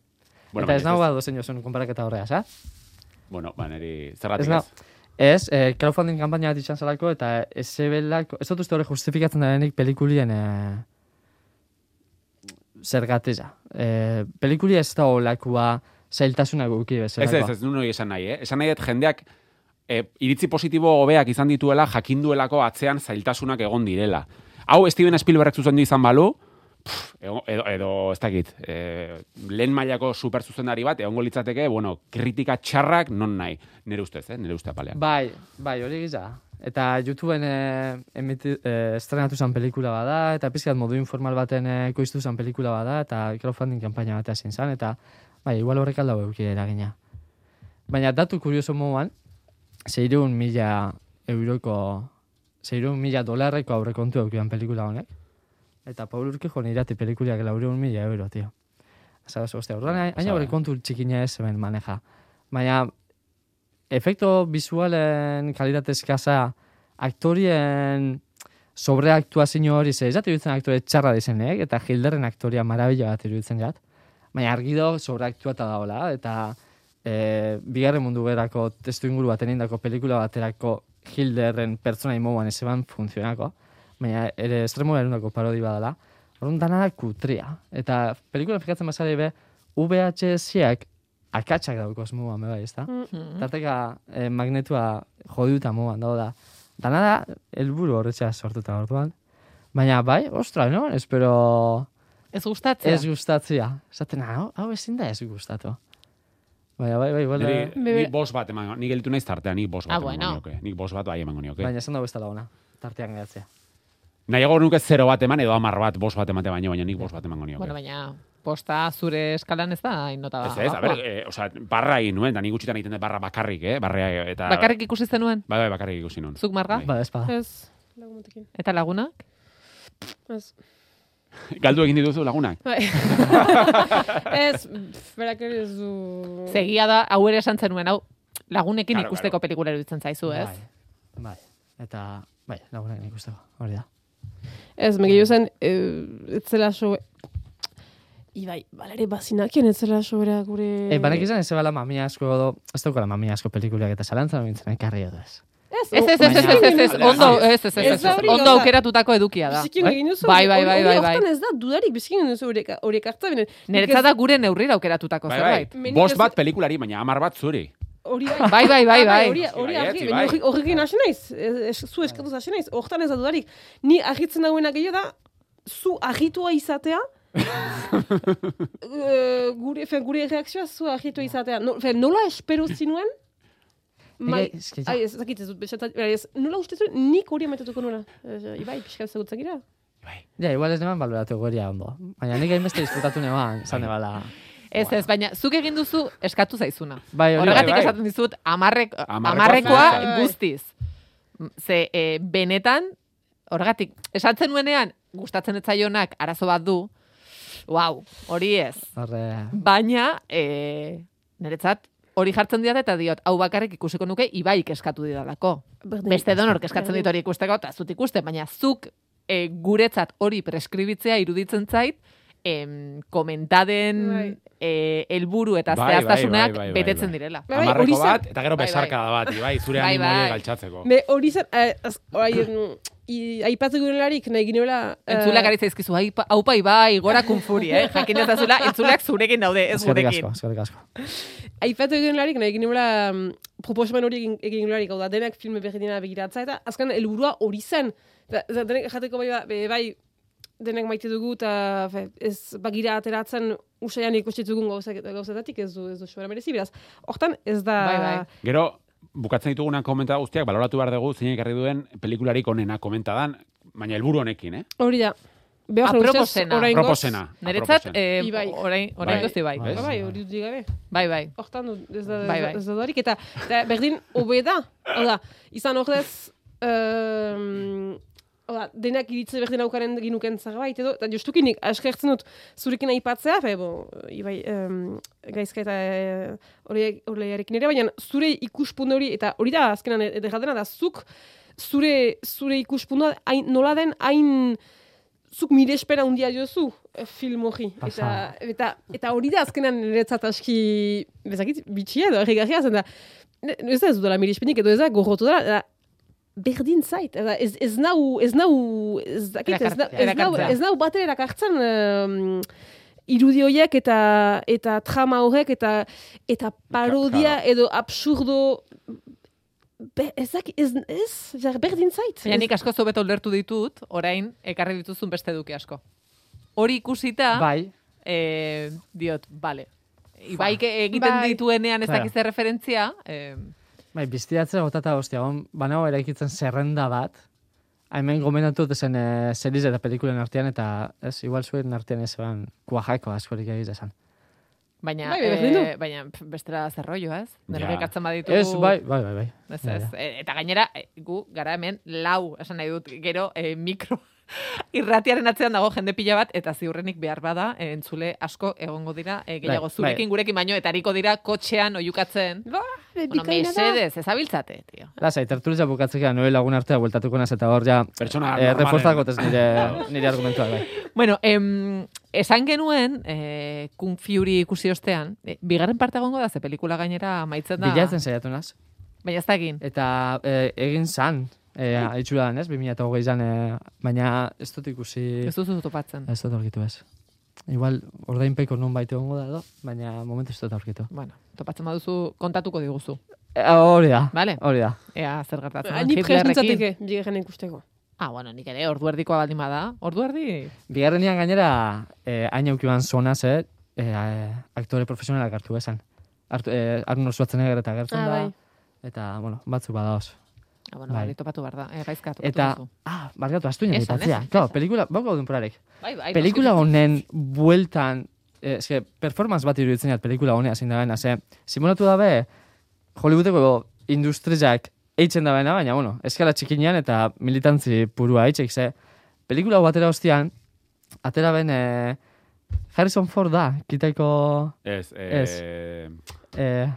Bueno, eta ez nago bat dozen josun konparaketa horreaz, ha? Bueno, ba, niri Ez zergatik ez. ez, eh, crowdfunding kampaina bat itxan zelako, eta ez zebelako, ez dut uste hori justifikatzen da denik pelikulien eh, zergateza. Eh, pelikulia ez da olakua zailtasunak guki Ez, bezalakoa. ez, ez, nuen hori esan nahi, eh? Esan nahi dut jendeak e, iritzi positibo hobeak izan dituela, jakinduelako atzean zailtasunak egon direla. Hau Steven Spielberg zuzendu izan balu, pff, edo, edo, edo ez dakit, e, lehen mailako super zuzendari bat, egongo litzateke, bueno, kritika txarrak non nahi. Nire ustez, eh? Nire uste apalean. Bai, bai, hori giza. Eta YouTubeen eh, emiti, eh, estrenatu zen pelikula bada, eta pizkat modu informal baten eh, ekoiztu zen pelikula bada, eta crowdfunding kampaina bat ezin zen, eta bai, igual horrek aldau euki eragina. Baina datu kurioso moduan, zeireun mila euroko, zeireun mila dolarreko aurrekontu eukian pelikula honek. Eta Paul Urquijo nirati pelikuliak laureun mila euro, tio. Zabaz, ostia, orduan, hain aurrekontu txikina ez hemen maneja. Baina, efekto kalitate eskasa, aktorien sobreaktuazio hori, ze ez dut iruditzen aktore txarra dizenek, eta Hilderren aktoria marabila bat iruditzen jat. Baina argi do sobreaktuata daola, eta e, bigarren mundu berako testu inguru baten indako pelikula baterako Hilderren pertsona imoan ez eban funtzionako, baina ere estremo erundako parodi badala, Orduan dana da kutria. Eta pelikula fikatzen bazare be, VHS-ak akatsak daukoz mugan, be bai, ezta? Mm. Tarteka eh, magnetua jodiuta mugan, dago da. Dana da, helburu horretxa sortuta orduan. Baina bai, ostra, no? Espero Ez gustatzea. ez gustatzea. Esaten, hau, hau ezin da ez gustatu. Baina bai, bai, bai, Niri, Bebe- nik bos bat emango, nik elitu naiz tartea, nik bos bat Ah, emango bueno. nioke. Nik bos bat bai emango nioke. baina esan dago ez da ona. Tartean geratzea. Nahiago nuke zero bat eman edo amar bat, bos bat emate baino, baina nik bos bat emango nioke. Bueno, baina posta zure eskalan ez da, hain nota Ez, ez, a ber, eh, osea, barra egin nuen, eta nik gutxitan egiten dut barra bakarrik, eh? Barra, eta... Bakarrik ikusi zenuen? Bai, bai, bakarrik ikusi nuen. Zuk marga? Bai. Ba, ez bada. Ez, lagunetekin. Eta lagunak? Ez. [LAUGHS] Galdu egin dituzu lagunak? Bai. [LAUGHS] ez, berak ere ez du... Segia da, hau ere esan zenuen, hau lagunekin Claro, ikusteko pelikula iruditzen zaizu, ez? Bai, bai. Eta, bai, lagunak ikusteko, hori da. Ez, megillo zen, eh, ez zela so... Ibai, balere bazinakien ez zela sobera gure... E, banek izan ez zebala mamia asko edo, ez daukala mamia asko pelikuliak eta zalantzan nintzen ekarri edo ez. Ez, Ez, ez, ez, ez, ez, ondo, ez, ez, ez, ondo aukeratutako edukia da. Bizikin Bai? egin duzu. Bai, bai, bai, bai, bai. hortan ez da, dudarik bizikin egin duzu horiek hartza bine. Niretzat da gure neurrira aukeratutako Bai, bai. zerbait. Menik Bost bat pelikulari, baina amar bat zuri. Hori bai. Bai, bai, bai, Ah, bai. Hori, hori Bai, bai. horrekin hasi naiz. Zu eskatuz hasi naiz. Hortan ez da dudarik. Ni argitzen dauena gehiago da, zu argitua izatea, [LAUGHS] eh, gure, fe, gure reakzioa zu argitua izatea. No, fe, nola espero zinuen? Mai, Ege, eske, ja. ai, ez dakit ez dut, besatat, ez, nola uste zuen, nik hori amaitutuko nola. Eh, Ibai, pixka ezagutzen gira. Ja, igual ez neman baloratu goria ondo. Baina nik hainbeste disfrutatu neban, zan nebala. Ez, ez, baina zuk egin duzu eskatu zaizuna. Bai, hori Horregatik bai, bai. esaten dizut, amarrek, Amarrekoa bai, bai. guztiz. Ze, e, benetan, horregatik, esatzen nuenean, gustatzen etzaionak arazo bat du, wow, hori ez. Horre, Baina, e, niretzat, hori jartzen diat eta diot, hau bakarrik ikusiko nuke ibaik eskatu didalako. Beste donork eskatzen dit hori ikusteko, eta zut ikuste, baina zuk e, guretzat hori preskribitzea iruditzen zait, em, komentaden Bai. e, helburu eta Bai, bai, zehaztasunak bai, bai, bai, betetzen direla. Bai, bai, Amarreko bat, eta gero Bai, bai. besarkada bat, ibai, zure Bai, bai. galtzatzeko. Me hori zen, i- aipatu gurelarik, nahi ginela... eh, Entzuleak ari zaizkizu, "Ai, pa- haupa ibai, gora kunfuri, eh? Jakin ezazula, entzuleak zurekin daude, ez eskerrik gurekin. asko, eskerrik asko. Aipatu egin larik, nahi ginela mm, proposamen hori egin, egin larik, hau da, denak filme berdina begiratza, eta azkan helburua hori zen. Eta, denek jateko bai, bai, bai, denek maite dugu, eta ez bagira ateratzen usaian ikustitzugun gauzak, gauzetatik, ez du, ez du sobera merezi, beraz. Hortan, ez da... Bai, bai. Gero, bukatzen dituguna komenta guztiak, baloratu behar dugu, zeinek ekarri duen pelikularik onena komentadan, baina helburu honekin, eh? Hori da. Ustez, Aproposena. oraingoz- Proposena. Niretzat, Aproposen. eh, Ibai. orain, orain Bai. guzti bai. Bai. Ba, bai, hori dut gabe. Bai, bai. Hortan dut, ez da, Bai, bai. ez da dorik, eta, eta berdin, hobe da. Izan ordez, um, hau da, denak iritze berdin aukaren ginuken zerbait, edo, eta justukinik, askertzen dut, zurekin aipatzea, fe, bo, ibai, um, gaizka eta eh, horiarekin ere, baina zure ikuspuntu hori, eta hori da, azkenan edera dena, da, zuk, zure, zure ikuspuntua hain, nola den, hain, zuk mire espera hundia jozu eh, film hori. Eta, eta, eta hori da azkenan niretzat aski, bezakit, bitxia edo, erregarria zen da, ez da ez dudala mire edo ez da gorrotu dela, da, berdin zait, ez, ez nau, ez nau, ez dakit, ez, nau, ez, nau, ez nau bat ere erakartzen um, irudi horiek eta eta trama horrek eta eta parodia edo absurdo be, ez, daki- ez, ez, jar, berdin zait. Baina nik asko zobeto ulertu ditut, orain, ekarri dituzun beste duke asko. Hori ikusita, Bai, eh, diot, bale. Ibaik egiten Bai. dituenean ez Claro. dakiz referentzia, eh, bai, biztiatzea gotata hostia, on, banago eraikitzen zerrenda bat, hemen gomendatu dut zen e, seriz eta pelikulen artean, eta ez, igual zuen artean ez eban kuajako askorik egiz esan. baina, Bai, eh, baina bestera zerroio, ez? Denok Ja. ekartzen baditugu. Ez, bai, bai, bai, bai. Ez, ez. ja. E, Eta gainera, e, gu gara hemen lau, esan nahi dut, gero e, mikro irratiaren atzean dago jende pila bat, eta ziurrenik behar bada, e, entzule asko egongo dira, e, gehiago Bai, zurekin, gurekin baino, eta hariko dira kotxean oiukatzen. Ba, Bueno, mesedez, ez abiltzate, tio. Lasai, tertulia bukatzeka nire lagun artea bueltatuko naz eta hor ja Pertsona eh, normalen. reforzako tez nire, [LAUGHS] nire argumentua bai. Bueno, em, esan genuen, e, Kung Fury ikusi ostean, e, bigarren parte egongo da, ze pelikula gainera amaitzen da. Bilatzen saiatu naz. Baina ez da egin. Eta eh, egin zan, eh, itxura dan ez, 2008 zan, eh, baina ez dut ikusi, Ez duzu topatzen. ez dut aurkitu ez. Igual, ordainpeko nun baite egongo da edo, baina momentu ez dut aurkitu. Bueno, topatzen baduzu, kontatuko diguzu. Hori da, Vale. hori da. Ea, zer gertatzen. den Ni presnintzateke, bigarren ikusteko. Ah, bueno, nik ere, ordu erdikoa baldin bada. Ordu erdi? Bigarrenian gainera, eh, hain aukiban zonaz, eh, eh, aktore profesionalak hartu esan. Hartu, eh, Arnold Schwarzenegger eta gertzen Ah, da. bai. Eta, bueno, batzuk badaoz. Ah, bueno, Bai. topatu behar da. Eh, gaizka, topatu Eta, duzu. ah, bargatu, astu nire Claro, esan. pelikula, bauko denporarek. Bai, bai, Pelikula noski. honen bueltan, eh, eske, performance bat iruditzen jat pelikula honea zein da bena, ze, simulatu dabe, Hollywoodeko industriak eitzen da bena, baina, bueno, eskala txikinean eta militantzi purua eitxek, ze, pelikula hau batera ostian, atera ben, eh, Harrison Ford da, kitaiko, Ez, eh, Ez. eh,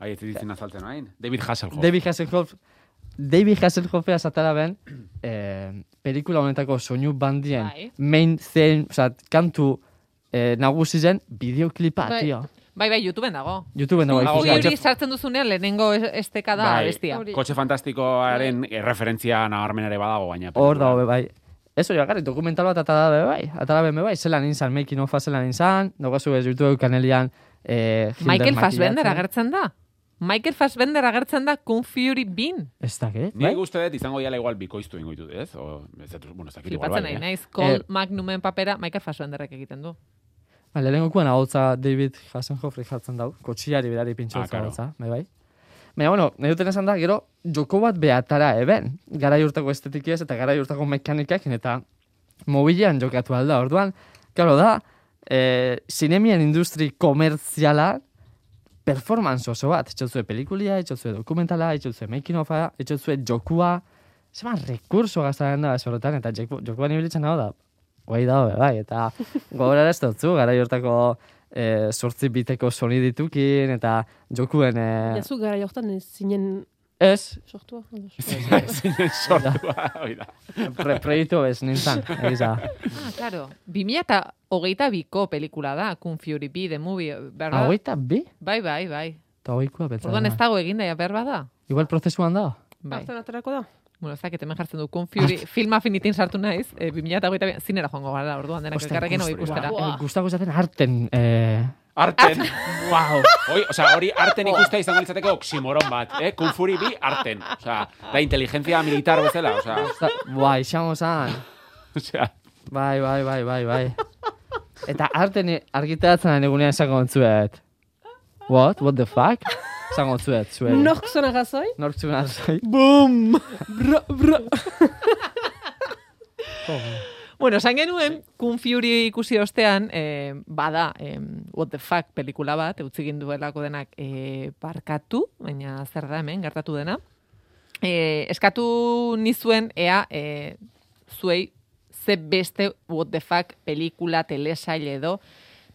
Ai, ez ditzen azaltzen hain. David Hasselhoff. David Hasselhoff, David Hasselhoffea zatara ben, eh, pelikula honetako soinu bandien Bai. main theme, oza, kantu eh, nagusi zen bideoklipa, Bai. tio. Bai, bai, YouTubeen dago. YouTubeen dago Dago, Hori sartzen duzunean lehenengo es- esteka da Bai. abestia. Hori. Kotxe fantastikoaren referentzia nabarmenare badago, baina. Hor dago, bai. Ez hori bakarrik, dokumental bat atara be, bai. Atara be, bai, zelan inzan, making of zelan inzan, daukazu ez YouTube kanelian, eh, Michael Fassbender agertzen da. Michael Fassbender agertzen da Kung Fury bin. Ez dakit, Ni bai? uste dut izango diala igual bikoiztu ingo ditut, ez? O, ez dut, bueno, ez dakit igual Flipatzen bai, nahi eh? naiz. Cole Eh, Magnumen papera Michael Fassbenderrek egiten du. Ba, lehenengokuan ahotza David Hasselhoff jartzen dau, kotxiari berari pintxotza Ah, claro. ahotza, bai bai. Baina, bueno, nahi duten esan da, gero, joko bat behatara eben. Garai urtako estetikiez eta garai urtako mekanikakin eta mobilean jokatu alda. Orduan, claro da, eh, zinemien industri komertziala performance oso bat. Etxotzue pelikulia, etxotzue dokumentala, etxotzue making ofa, etxotzue jokua. Zema rekurso gaztaren da horretan, eta joku- jokuan ibilitzen hau da, guai dago, bai, eta [LAUGHS] gogorara ez dutzu, gara jortako e, sortzi biteko soniditukin, eta jokuen, e, Jazu gara jortan zinen ez, sortua. Sortua, hori da. pre, proiektu ez nintzen, egiza. Ah, claro. 2000 eta hogeita biko pelikula da, Kung Fury B, The Movie, behar bada? Hogeita bi? Bai, bai, bai. Eta hogeikoa betza. Orduan ez dago eginda, ja, behar bada? Igual prozesuan da? Bai. Artan aterako da. Bueno, ez dakit hemen jartzen du Kung Fury, film afinitin sartu naiz, e, 2000 eta hogeita bi, zinera joango gara, orduan denak elkarrekin hori ikustera. Gustako izaten arten, eh, Arten. wow. [LAUGHS] Hoi, o sea, hori arten ikustea izango litzateke oximoron bat, eh? Kung Fury bi arten. O sea, da inteligencia militar bezala, o sea, Bai, xamo zan. o sea, Bai, bai, bai, bai, bai. Eta arten argitaratzen egunean esango ontzuet. What? What the fuck? Esango ontzuet, zuet. Nork zona gazoi? Nork zuen arzai. Boom! Bra, bra. [LAUGHS] Bueno, esan genuen, Kung Fury ikusi ostean, eh, bada, eh, What the Fuck pelikula bat, utzi ginduelako denak eh, barkatu, baina zer da hemen, gertatu dena. Eh, eskatu nizuen, ea, eh, zuei, ze beste What the Fuck pelikula, telesail edo,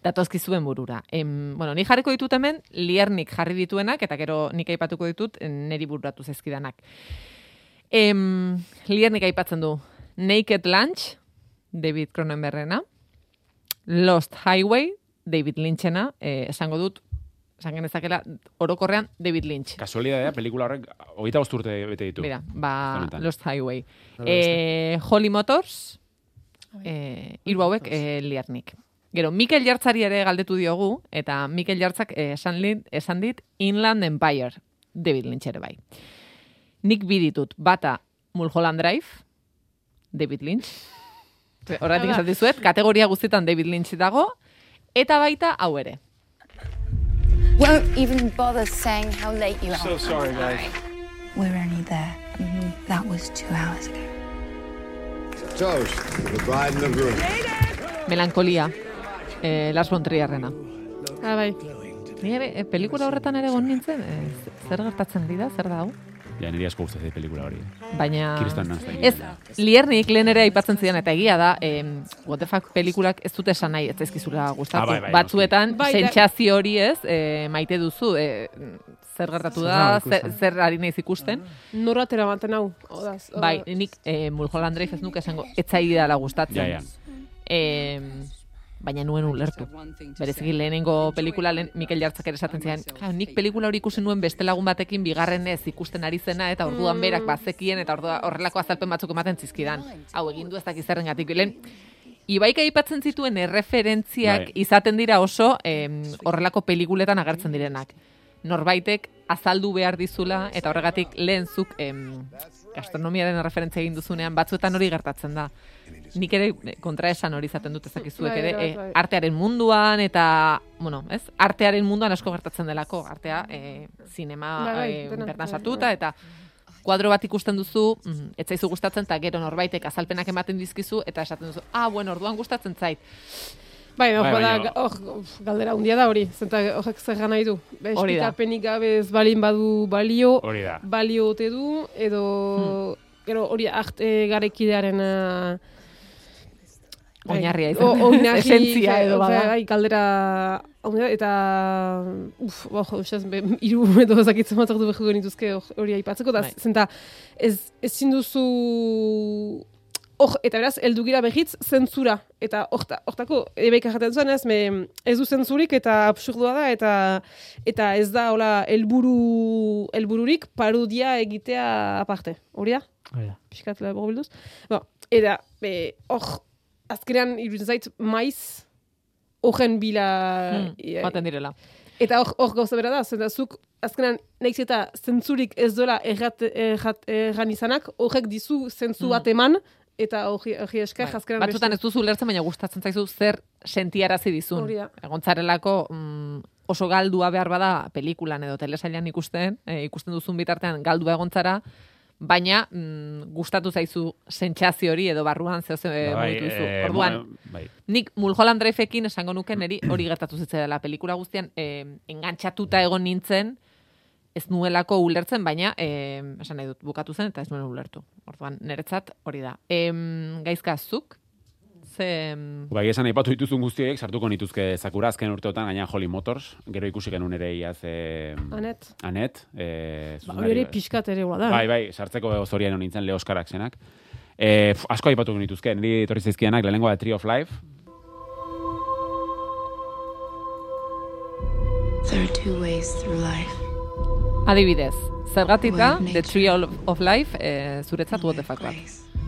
datozkizuen burura. Em, bueno, ni jarriko ditut hemen, liernik jarri dituenak, eta gero nik aipatuko ditut, neri bururatu zezkidanak. Em, liernik aipatzen du, Naked Lunch, David Cronenbergena, Lost Highway, David Lynchena, eh, esango dut, esan genezakela, orokorrean David Lynch. Kasualidadea, pelikula horrek, hogeita bost urte bete ditu. Mira, ba, Honetan. Lost Highway. Eh, Holly Motors, eh, hiru hauek eh, liarnik. Gero, Mikel Jartzari ere galdetu diogu, eta Mikel Jartzak eh, esan, li- esan dit Inland Empire, David Lynch ere bai. Nik bi ditut, bata Mulholland Drive, David Lynch. Horretik esan dizuet, kategoria guztietan David Lynch dago, eta baita hau ere. Won't even bother saying how late you are. So sorry, guys. We're only there. That was two hours ago. Toast to the bride and the groom. Melankolia, eh, Lars von Trierrena. Ah, bai. Ni ere, eh, pelikula horretan ere egon nintzen, eh, zer gertatzen dira, zer da hau? Ja, niri asko gustatzen pelikula hori. Baina... Nazta egiten Ez, liernik lehen ere aipatzen zidan, eta egia da, em, what the fuck pelikulak ez dute esan nahi, ez zaizkizula gustatu. Ah, bai, bai, Batzuetan, Bai, sentsazio hori ez, eh, maite duzu, eh, zer gertatu da, Zer zer, ari naiz ikusten. Norra teramaten hau. Odaz, o- Bai, nik eh, Mulholland Drive ez nuke esango, ez dela gustatzen. Ja, ja. Em, baina nuen ulertu. Bereziki lehenengo pelikula, lehen, Mikel Jartzak ere esaten zian, "Ja, nik pelikula hori ikusi nuen beste lagun batekin bigarrenez ikusten ari zena, eta orduan berak bazekien, eta ordua, horrelako azalpen batzuk ematen zizkidan. Hau, egin du ez dakiz zerrengatik. Lehen, Ibaik aipatzen zituen erreferentziak Bai. izaten dira oso em, horrelako pelikuletan agertzen direnak. Norbaitek azaldu behar dizula, eta horregatik lehen zuk em, gastronomiaren referentzia egin duzunean, batzuetan hori gertatzen da. Nik ere eh, kontraesan hori izaten dut ezakizuek Bai, ere, bai. artearen munduan, eta, bueno, ez? Artearen munduan asko gertatzen delako, artea, eh, zinema dena, bertan sartuta, eta kuadro bat ikusten duzu, mm, ez zaizu gustatzen, eta gero norbaitek azalpenak ematen dizkizu, eta esaten duzu, ah, bueno, orduan gustatzen zait. Bai, Bai, hor, uf, galdera handia da hori, zenta horrek zer gana nahi du. Hori. Espikapenik gabe ez balin badu balio, balio ote du, edo, gero hori arte garekidearen uh, Oinarria o- izan. oinarri, [LAUGHS] Esentzia edo bai, bada. Bai, galdera handia, eta, uf, bo, jo, ustez, be, iru [LAUGHS] edo ezakitzen bat ordu behuko genituzke hor- hori aipatzeko, da, Bai. zenta, ez, ezin duzu, hor, eta beraz, heldu gira behitz, zentzura, eta horta, hortako, ebeik jaten zuen, ez, me, ez du zentzurik, eta absurdua da, eta, eta ez da, hola, helburu, helbururik parodia egitea aparte, hori da? Hori da. pixkat bilduz. Bo, eta, be, hor, azkenean, iruditzen zait, maiz, horren bila... Hmm, e, Baten direla. eta hor, hor gauza bera da, zenta zuk, azkenean, nahiz eta zentzurik ez dola errat, errat, erran izanak, horrek dizu zentzu Hmm. bat eman, eta hori hori esker, Bai. azkenean Batzutan ez duzu ulertzen, baina gustatzen zaizu zer sentiarazi dizun. Hori da. Egontzarelako mm, oso galdua behar bada pelikulan edo telesailan ikusten, e, ikusten duzun bitartean galdua egontzara, baina mm, gustatu zaizu sentsazio hori edo barruan zeo ze Bai, eh, Orduan, bueno, bai. nik Mulholland Drive-ekin esango nuke neri hori gertatu zitzaidala pelikula guztian eh, engantzatuta egon nintzen, ez nuelako ulertzen, baina eh, esan nahi dut bukatu zen eta ez nuen ulertu. Orduan, niretzat hori da. Em, gaizka, zuk? Ze... Bai, esan aipatu dituzun guztiek, sartuko nituzke zakura azken urteotan, gaina Holly Motors, gero ikusi genuen ere iaz... E, Anet. Anet. E, Ba, hori ere pixkat ere da. Bai, bai, sartzeko zorian nintzen Leo Oskarak zenak. E, pf, asko aipatu nituzke, niri etorri zaizkianak, lehenengo da Tree of Life. There are two ways through life. Adibidez, zergatik da, Well, The. Tree of Life, eh, zuretzat what the fuck bat.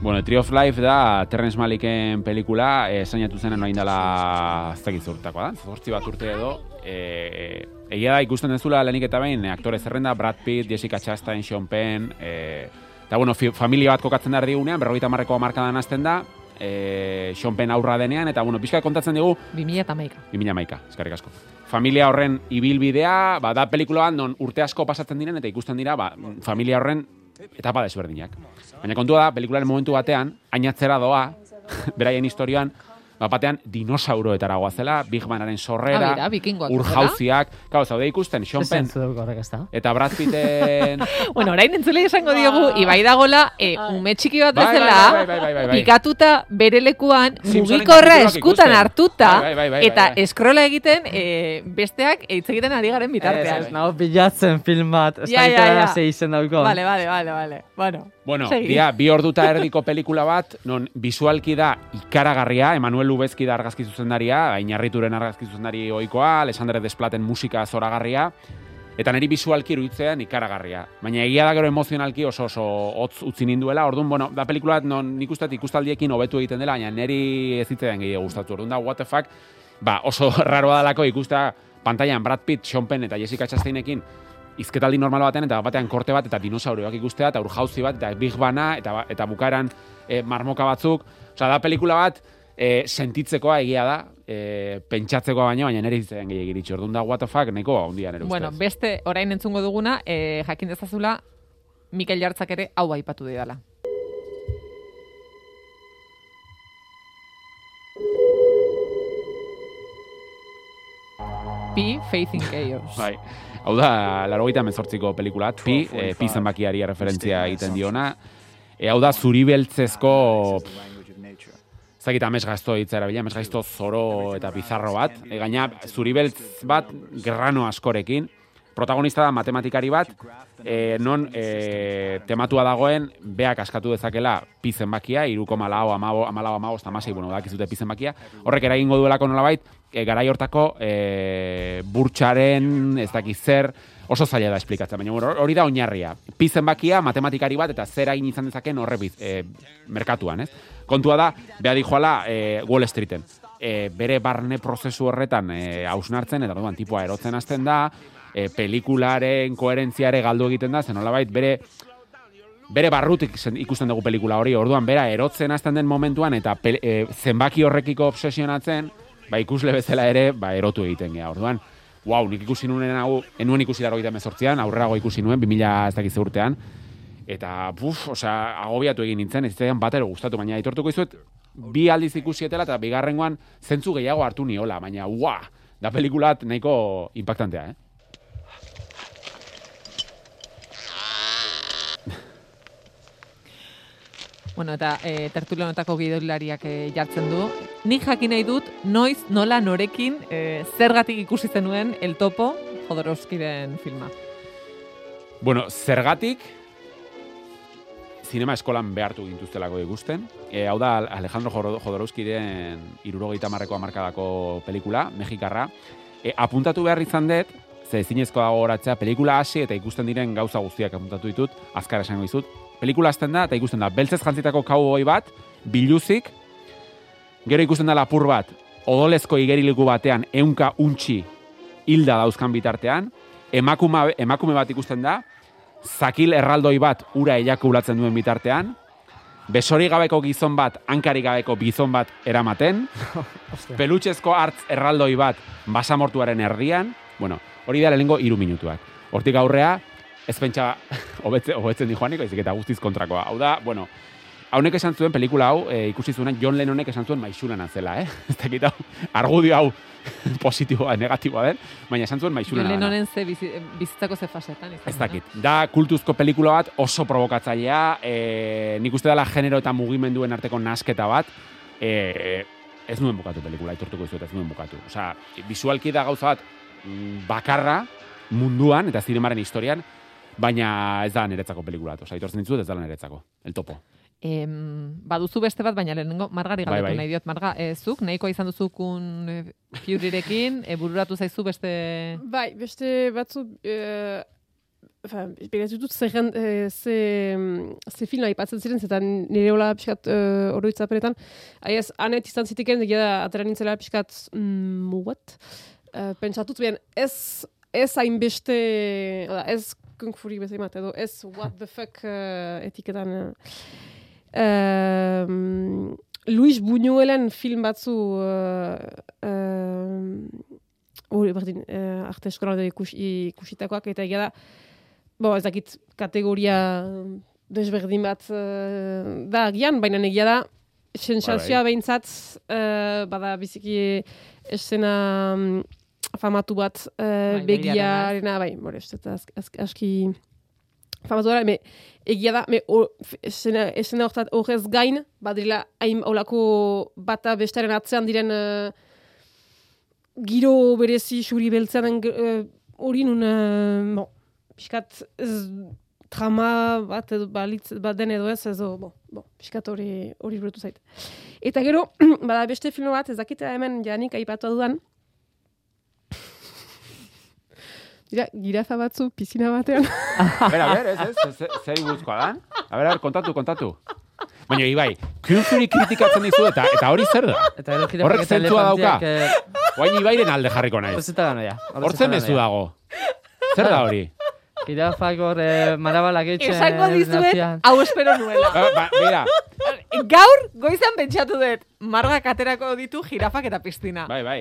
Bueno, Tree of Life da Terrence Malicken pelikula, e, zainatu zenen noin dela ez dakit zurtakoa da, zortzi bat urte edo. E, egia da ikusten dezula lehenik eta behin, e, aktore zerrenda, Brad Pitt, Jessica Chastain, Sean Penn, e, eta bueno, familia bat kokatzen da erdigunean, berrogeita marreko markadan hasten da, e, Sean Penn aurra denean, eta bueno, pixka kontatzen digu, 2000 eta maika. 2000 maika, eskarrik asko. Familia horren ibilbidea, ba, da pelikula bat non urte asko pasatzen diren eta ikusten dira, ba, familia horren etapa desberdinak. Baina kontua da, pelikularen momentu batean, ainatzera doa, [LAUGHS] beraien historioan, bat batean dinosauroetara goazela, Big Banaren sorrera, Ah, bera, bikingoak urjauziak, gau, zaude ikusten, Sean Penn, ez eta Brad Pitten... [LAUGHS] Bueno, orain entzule esango diogu, ibai dagola, e, ume txiki bat Bai, bai, bezala, bai, pikatuta bere lekuan, mugikorra eskutan hartuta, eta eskrola egiten, e, besteak hitz egiten ari garen Ez, bitartean. ez, nago bilatzen film bat, ez Ja, da ja, ja. ze izen. Vale, vale, vale, vale. Bueno, Bueno, segi. dia, bi orduta erdiko pelikula bat, non visualki da ikaragarria, Emanuel Lubezki da argazki zuzendaria, Ainarrituren argazki zuzendari ohikoa, Alessandre Desplaten musika zoragarria, eta niri visualki iruditzean ikaragarria. Baina egia da gero emozionalki oso oso hotz utzi ninduela, orduan, bueno, da pelikula bat non nik uste dut ikustaldiekin hobetu egiten dela, baina niri ez zitzaidan gehiago gustatu. Orduan da, what the fuck, ba, oso [LAUGHS] raroa dalako ikustea pantailan Brad Pitt, Sean Penn eta Jessica Chastainekin izketaldi normal batean eta batean korte bat eta dinosaurioak ikustea eta urjauzi bat eta Big Bana eta ba- eta bukaeran e, marmoka batzuk. Osea, da pelikula bat e, sentitzekoa egia da, e, pentsatzekoa baino, baina nire zitzen gehiagir iritsi. Orduan da what the fuck, nahiko handia nire ustez. Bueno, beste orain entzungo duguna, e, jakin dezazula, Mikel Jartzak ere hau aipatu didala. Pi, Faith in Chaos. [LAUGHS] Bai. Hau da, laro gita mezortziko pelikulat, Pi, e, Pi zenbakiari referentzia egiten diona. E, hau da, zuri beltzezko, zakit amesgazto hitza erabila, amesgazto zoro eta bizarro bat. E, gaina, zuri beltz bat grano askorekin. Protagonista da matematikari bat, e, non e, tematua dagoen, beak askatu dezakela pi zenbakia, iruko malau, amabo, amalau, amabo, amasei, bueno, dakizute pi zenbakia. Horrek eragingo duelako nolabait, e, garai hortako e, burtsaren, ez dakiz zer, oso zaila da esplikatzen, baina hori da oinarria. Pi zenbakia, matematikari bat, eta zer egin izan dezaken horre biz, e, merkatuan, ez? Kontua da, beha dijoala e, Wall Streeten. E, bere barne prozesu horretan e, hausnartzen, eta orduan tipua erotzen hasten da, e, pelikularen koherentziare galdu egiten da, zen nolabait bere bere barrutik ikusten dugu pelikula hori, orduan bera erotzen hasten den momentuan eta pel- e, zenbaki horrekiko obsesionatzen, ba ikusle bezala ere, ba erotu egiten gea. Orduan, wow, nik ikusi nuen hau, enuen ikusi laro gita mezortzian, aurrerago ikusi nuen, 2000 ez dakiz urtean, eta, buf, osea, agobiatu egin nintzen, ez zitzaidan batero gustatu, baina aitortuko izuet, bi aldiz ikusietela eta bigarrengoan zentzu gehiago hartu niola, baina, ua, da pelikulat nahiko impactantea, eh? Bueno, eta e, tertulio honetako gidoilariak e, jartzen du. Nik jakin nahi dut, noiz, nola, norekin, e, zergatik ikusi zenuen El Topo, Jodorowskyren filma. Bueno, zergatik, zinema eskolan behartu gintuztelako ikusten. E, hau da Alejandro Jodorowskyren irurogeita marreko amarkadako pelikula, Mexikarra. E, apuntatu behar izan dut, ze zinezko dago horatzea, pelikula hasi eta ikusten diren gauza guztiak apuntatu ditut, azkar esango dizut. Pelikula hasten da, eta ikusten da, beltzez jantzitako cowboy bat, biluzik, gero ikusten da lapur bat, odolezko igeriliku batean, eunka untxi hilda dauzkan bitartean, emakume, emakume bat ikusten da, zakil erraldoi bat ura ejakulatzen duen bitartean, besori gabeko gizon bat, hankari gabeko gizon bat eramaten, [LAUGHS] pelutxezko hartz erraldoi bat basamortuaren erdian, bueno, hori da lehenengo hiru minutuak. Hortik aurrea, ez pentsa hobetze, hobetzen di joanik, baizik eta guztiz kontrakoa. Hau da, bueno, haunek esan zuen pelikula hau, e, ikusi zuenan John Lennonek esan zuen maixulana zela, eh? [LAUGHS] Ez dakit hau, argudio hau [LAUGHS] positiboa, negatiboa den, baina esan zuen maixulana Julen dela. honen ze bizi, bizitzako ze fasetan izan. Ez dakit. Da kultuzko pelikula bat oso provokatzailea, e, nik uste dela genero eta mugimenduen arteko nasketa bat, e, ez nuen bukatu pelikula, aitortuko dizuet ez nuen bukatu. Osea, visualki da gauza bat mm, bakarra munduan eta zinemaren historian, baina ez da niretzako pelikula bat. Osea, aitortzen dizuet ez da niretzako. El topo. Em, baduzu beste bat, baina lehenengo margari Bai, galdetu bai. nahi diot. Marga, e, zuk, nahikoa izan duzukun e, Furyrekin, e, bururatu zaizu beste... Bai, beste batzu, uh, Beraz dut zerren, eh, ze, ze filma ipatzen ziren, zetan nire hola pixkat uh, oroitzapenetan. Aiez, anet izan zitiken, egia da, atera nintzela pixkat, mm, what? Uh, pentsatut, bien, ez, ez hainbeste, ez kung furi bezain bat, edo ez what the fuck uh, etiketan. Uh, um, Luis Buñuelen film batzu uh, uh, hori berdin, uh, arte eskola ikus, ikusitakoak, eta egia da, bo, ez dakit kategoria desberdin bat uh, da agian, baina egia da, sensazioa behintzat, eh, bada biziki esena mm, famatu bat eh, Bai, begiarena, bai, more, ez dut azk- azk- aski famatu gara, me, egia da, me, o, esena, esena horrez gain, badrila, hain olako bata bestaren atzean diren eh, giro berezi xuri beltzean eh, hori nun, eh, bon, pixkat ez, trama bat edo balitz, bat den edo ez, edo, bo, bo, pixkat hori hori burutu zait. Eta gero, [CLEARS THROAT] bada beste film bat, ez dakit hemen janik aipatu dudan, Dira, girafa batzu pizina batean. A ber, a ber, ez, ez, ez, zer buruzkoa da? A ber, a ber, kontatu, kontatu. Baina, Ibai, Kunzuri kritikatzen dizu eta eta hori zer da? Eta Horrek zentzua dauka. elefanteak, eh, Guain Ibairen alde jarriko naiz. Hortzeta gano ja. Hortzen mezu dago. Zer da hori? Jirafak hor eh, marabalak eitzen. Esango dizuet, nazioan. hau espero nuela. Ba, ba, mira, Gaur, goizan pentsatu dut, margak aterako ditu jirafak eta piztina. bai, bai.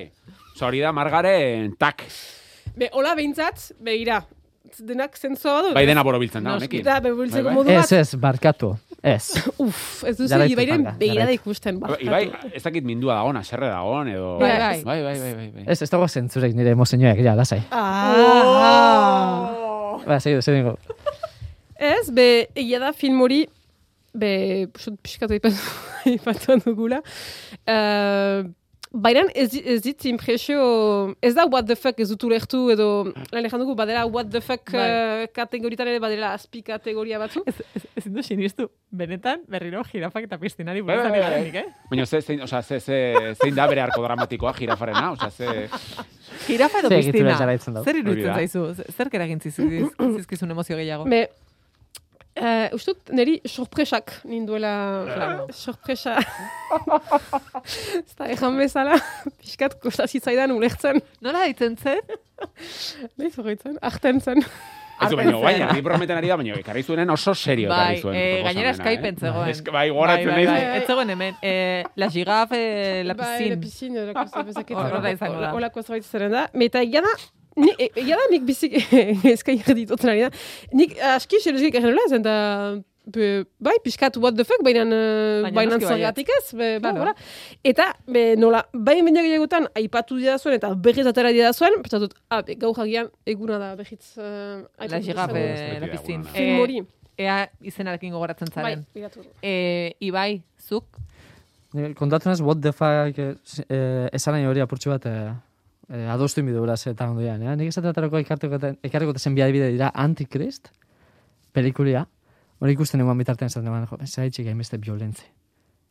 Osa, hori da margaren tak. Be, hola behintzat, begira, denak zentzua badu. Bai dena borobiltzen da, honekin. Eta bebiltzeko Bai, bai. modu Ez, bat, ez, barkatu. Ez. uf, ez duzu ibairen begirada ikusten. Ba, barkatu. Ibai, ez dakit mindua dagoen, aserre dagoen, edo... Bai, bai. Bai, bai, bai, bai, bai. Ez, ez dago zentzurek nire emozioak, ja, lasai. Ah. Ba, segidu, segidu. Ez, be, egia da film hori, be, pixkatu aipatu dugula. Uh, Baina ez, ez dit impresio, ez da what the fuck ez dut ulertu edo, lan ejan dugu, badera what the fuck Bai. uh, kategoritan ere badera azpi kategoria batzu. Ez, ez, ez du sinistu, benetan, berriro jirafak eta piztinari Bai, buruz bai, ari bai, garenik, eh? Baina ze, zein, oza, ze, ze, zein da bere arko dramatikoa jirafarena, oza, ze... Jirafa edo piztina. Zer iruditzen zaizu? Zer eragin ziz- zizkizun emozio gehiago? Me, uh, ustut, niri sorpresak ninduela, sorpresa, ez da ejan bezala, pixkat kostazitzaidan ulertzen, Nola ditzen zen? nahi zorritzen, ahten zen. Ez du, baina, baina, ni prometen ari da, baina, ekarri zuenen oso serio Bai, ekarri zuen. eh, gainera proposamena, Skypen eh? Bai, goratzen bai, bai, naiz. Ez zegoen hemen. Eh, la girafe, eh, la Bai, la piscine. piscine, olako zerbezak eta [LAUGHS] Horrela izango da. olako zerbait zeren da. Eta egia da, ni, e- egia da nik bizik eskai erditotzen ari da. Nik aski xerezik egin nola, zen da, be, bai, pixkat what the fuck, baina Baina baina noski baietz. zergatik ez, be, ba, hola. Eta, be, nola, bai baina gehiagotan, aipatu dira zuen, eta berriz atera dira zuen, pentsatut, ah, be, gau jagian, eguna da, berriz, uh, La girafe, la eguna. Film hori. Ea izenarekin gogoratzen Bai, zaren. begiratu. Eh, Ibai, zuk? Kontatu naz, what the fuck, eh, eh, esan nahi hori apurtxu bat, eh, eh, adostu inbidu beraz eta ondoian, eh? Nik esatetarako ekarriko zen bidea dira Antikrist, pelikulia, hori ikusten eguan bitartean esaten eman, jo, zehaitxik hainbeste violentzi.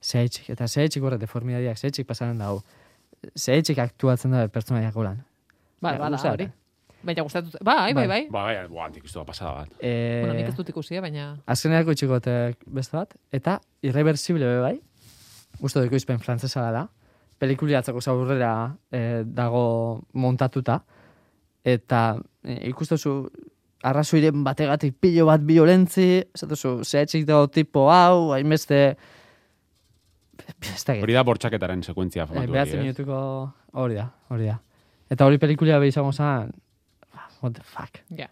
Zehaitxik, eta zehaitxik horre deformidadiak, zehaitxik pasaren dago. Zehaitxik aktuatzen da pertsonaiak golan. Bai, bada, gustat, hori. eh? Bai, gustatu. Bai, bai, Bai. bai. Ba, bai, boa, antik ustu da pasada bat. Eh, Bueno, nik ez dut ikusi, eh, baina... Azkenerako itxikot beste bat, eta irreversible be bai, uste dut izpen frantzesa da, pelikulia atzako zaurrera eh, dago montatuta, eta eh, ikustuzu arrazoiren bategatik pilo bat violentzi, esatuzu, zehetxik dago tipo hau, hainbeste, Hori da bortxaketaren sekuentzia Eh, famatu hori, ez? minutuko hori da, hori da. Eta hori pelikulia behi izango zen, ah, what the fuck. Ja.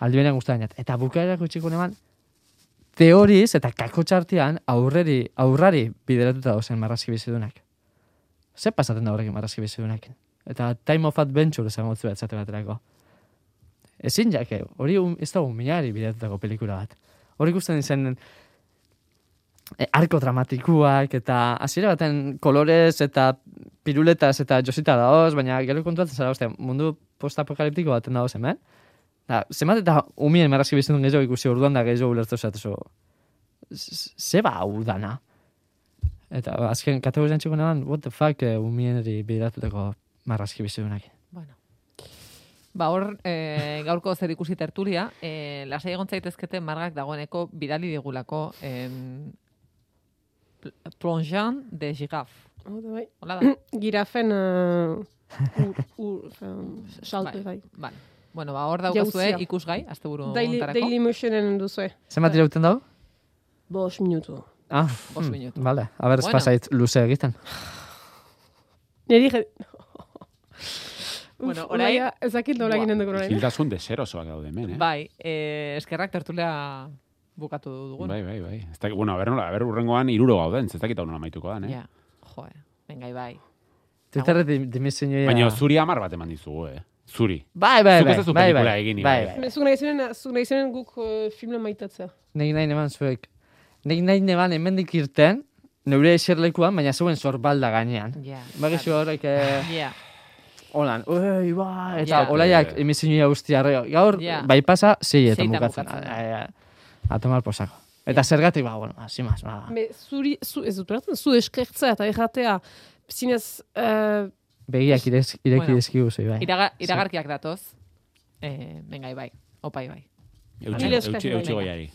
Aldi benean guztaren jat. Eta bukaerako txiko neman, teoriz eta kako txartian aurreri, aurrari bideratuta dozen marrazki bizidunak. Ze pasaten da horrekin marrazki bizidunak? Eta Time of Adventure esan gotzu etzate baterako. Ezin jake, hori un, ez da minari bideratutako pelikula bat. Hori ikusten izen e, arko dramatikuak eta hasiera baten kolorez eta piruletas eta josita daoz, baina gero kontuatzen zara, ostia, mundu postapokaliptiko baten daoz hemen. Da, zemat eta umien marrazki bizitun gehiago ikusi orduan da gehiago ulertu zatu zo. Ze ba hau dana? Eta azken kategorian txiko neban, what the fuck, eh, umieneri bideratutako marrazki bizitunak. Bueno. Ba, hor, e, gaurko zer ikusi tertulia, e, lasai egon zaitezkete margak dagoeneko bidali digulako em, pl- plongeon de giraf. Bai. Hola da? [COUGHS] Girafen, uh, ur, ur, um, salte, bai. Vale. Bueno, ba, hor daukazue ikusgai, asteburu Daily, hontarako. Daily Motionen duzue. Zenbat irauten dago? Bos minutu. Ah, hmm, minutu. Vale, a ber, Bueno. pasait luze egiten. Neri je... Bueno, Uf, orain- olaia, ezakit nola Buah. eginen dugu orain. eh? Hildasun deserosoak daude hemen, eh? Bai, e, eskerrak tertulia bukatu dugun. Bai, bai, bai. Ez dakit, bueno, a ber, nola, a ber, urrengoan iruro gauden, ez dakit hau nola amaituko dan, eh? Ja, jo, venga, bai. Twitterre dimisioia... Baina zuri amar bat eman dizugu, eh? Zuri. Bai, bai, Zuk ez bai, bai, bai, egin, bai, bai. Zuk nahi zenen guk uh, filme maitatzea. Nik nahi neban zuek. Nik nahi neban hemendik irten, neure eserlekuan, baina zeuen sorbalda gainean. Ja. Bagizu horrek, eh, [LAUGHS] Ja. holan, ui, ba, eta Ja. olaiak emisioia guztia arreo. Gaur, Ja. bai pasa, bukatzen. bukatzen da. A, tomar posako. Eta zergatik, ba, bueno, así más, ba. Me, zuri, zu, ez dut beratzen, zu eskertzea eta erratea, zinez, uh, Begiak irez, ireki Bueno. dizkigu zei, bai. Iraga, iragarkiak datoz. Eh, venga, bai. Opai, bai. Eutxi, goiari.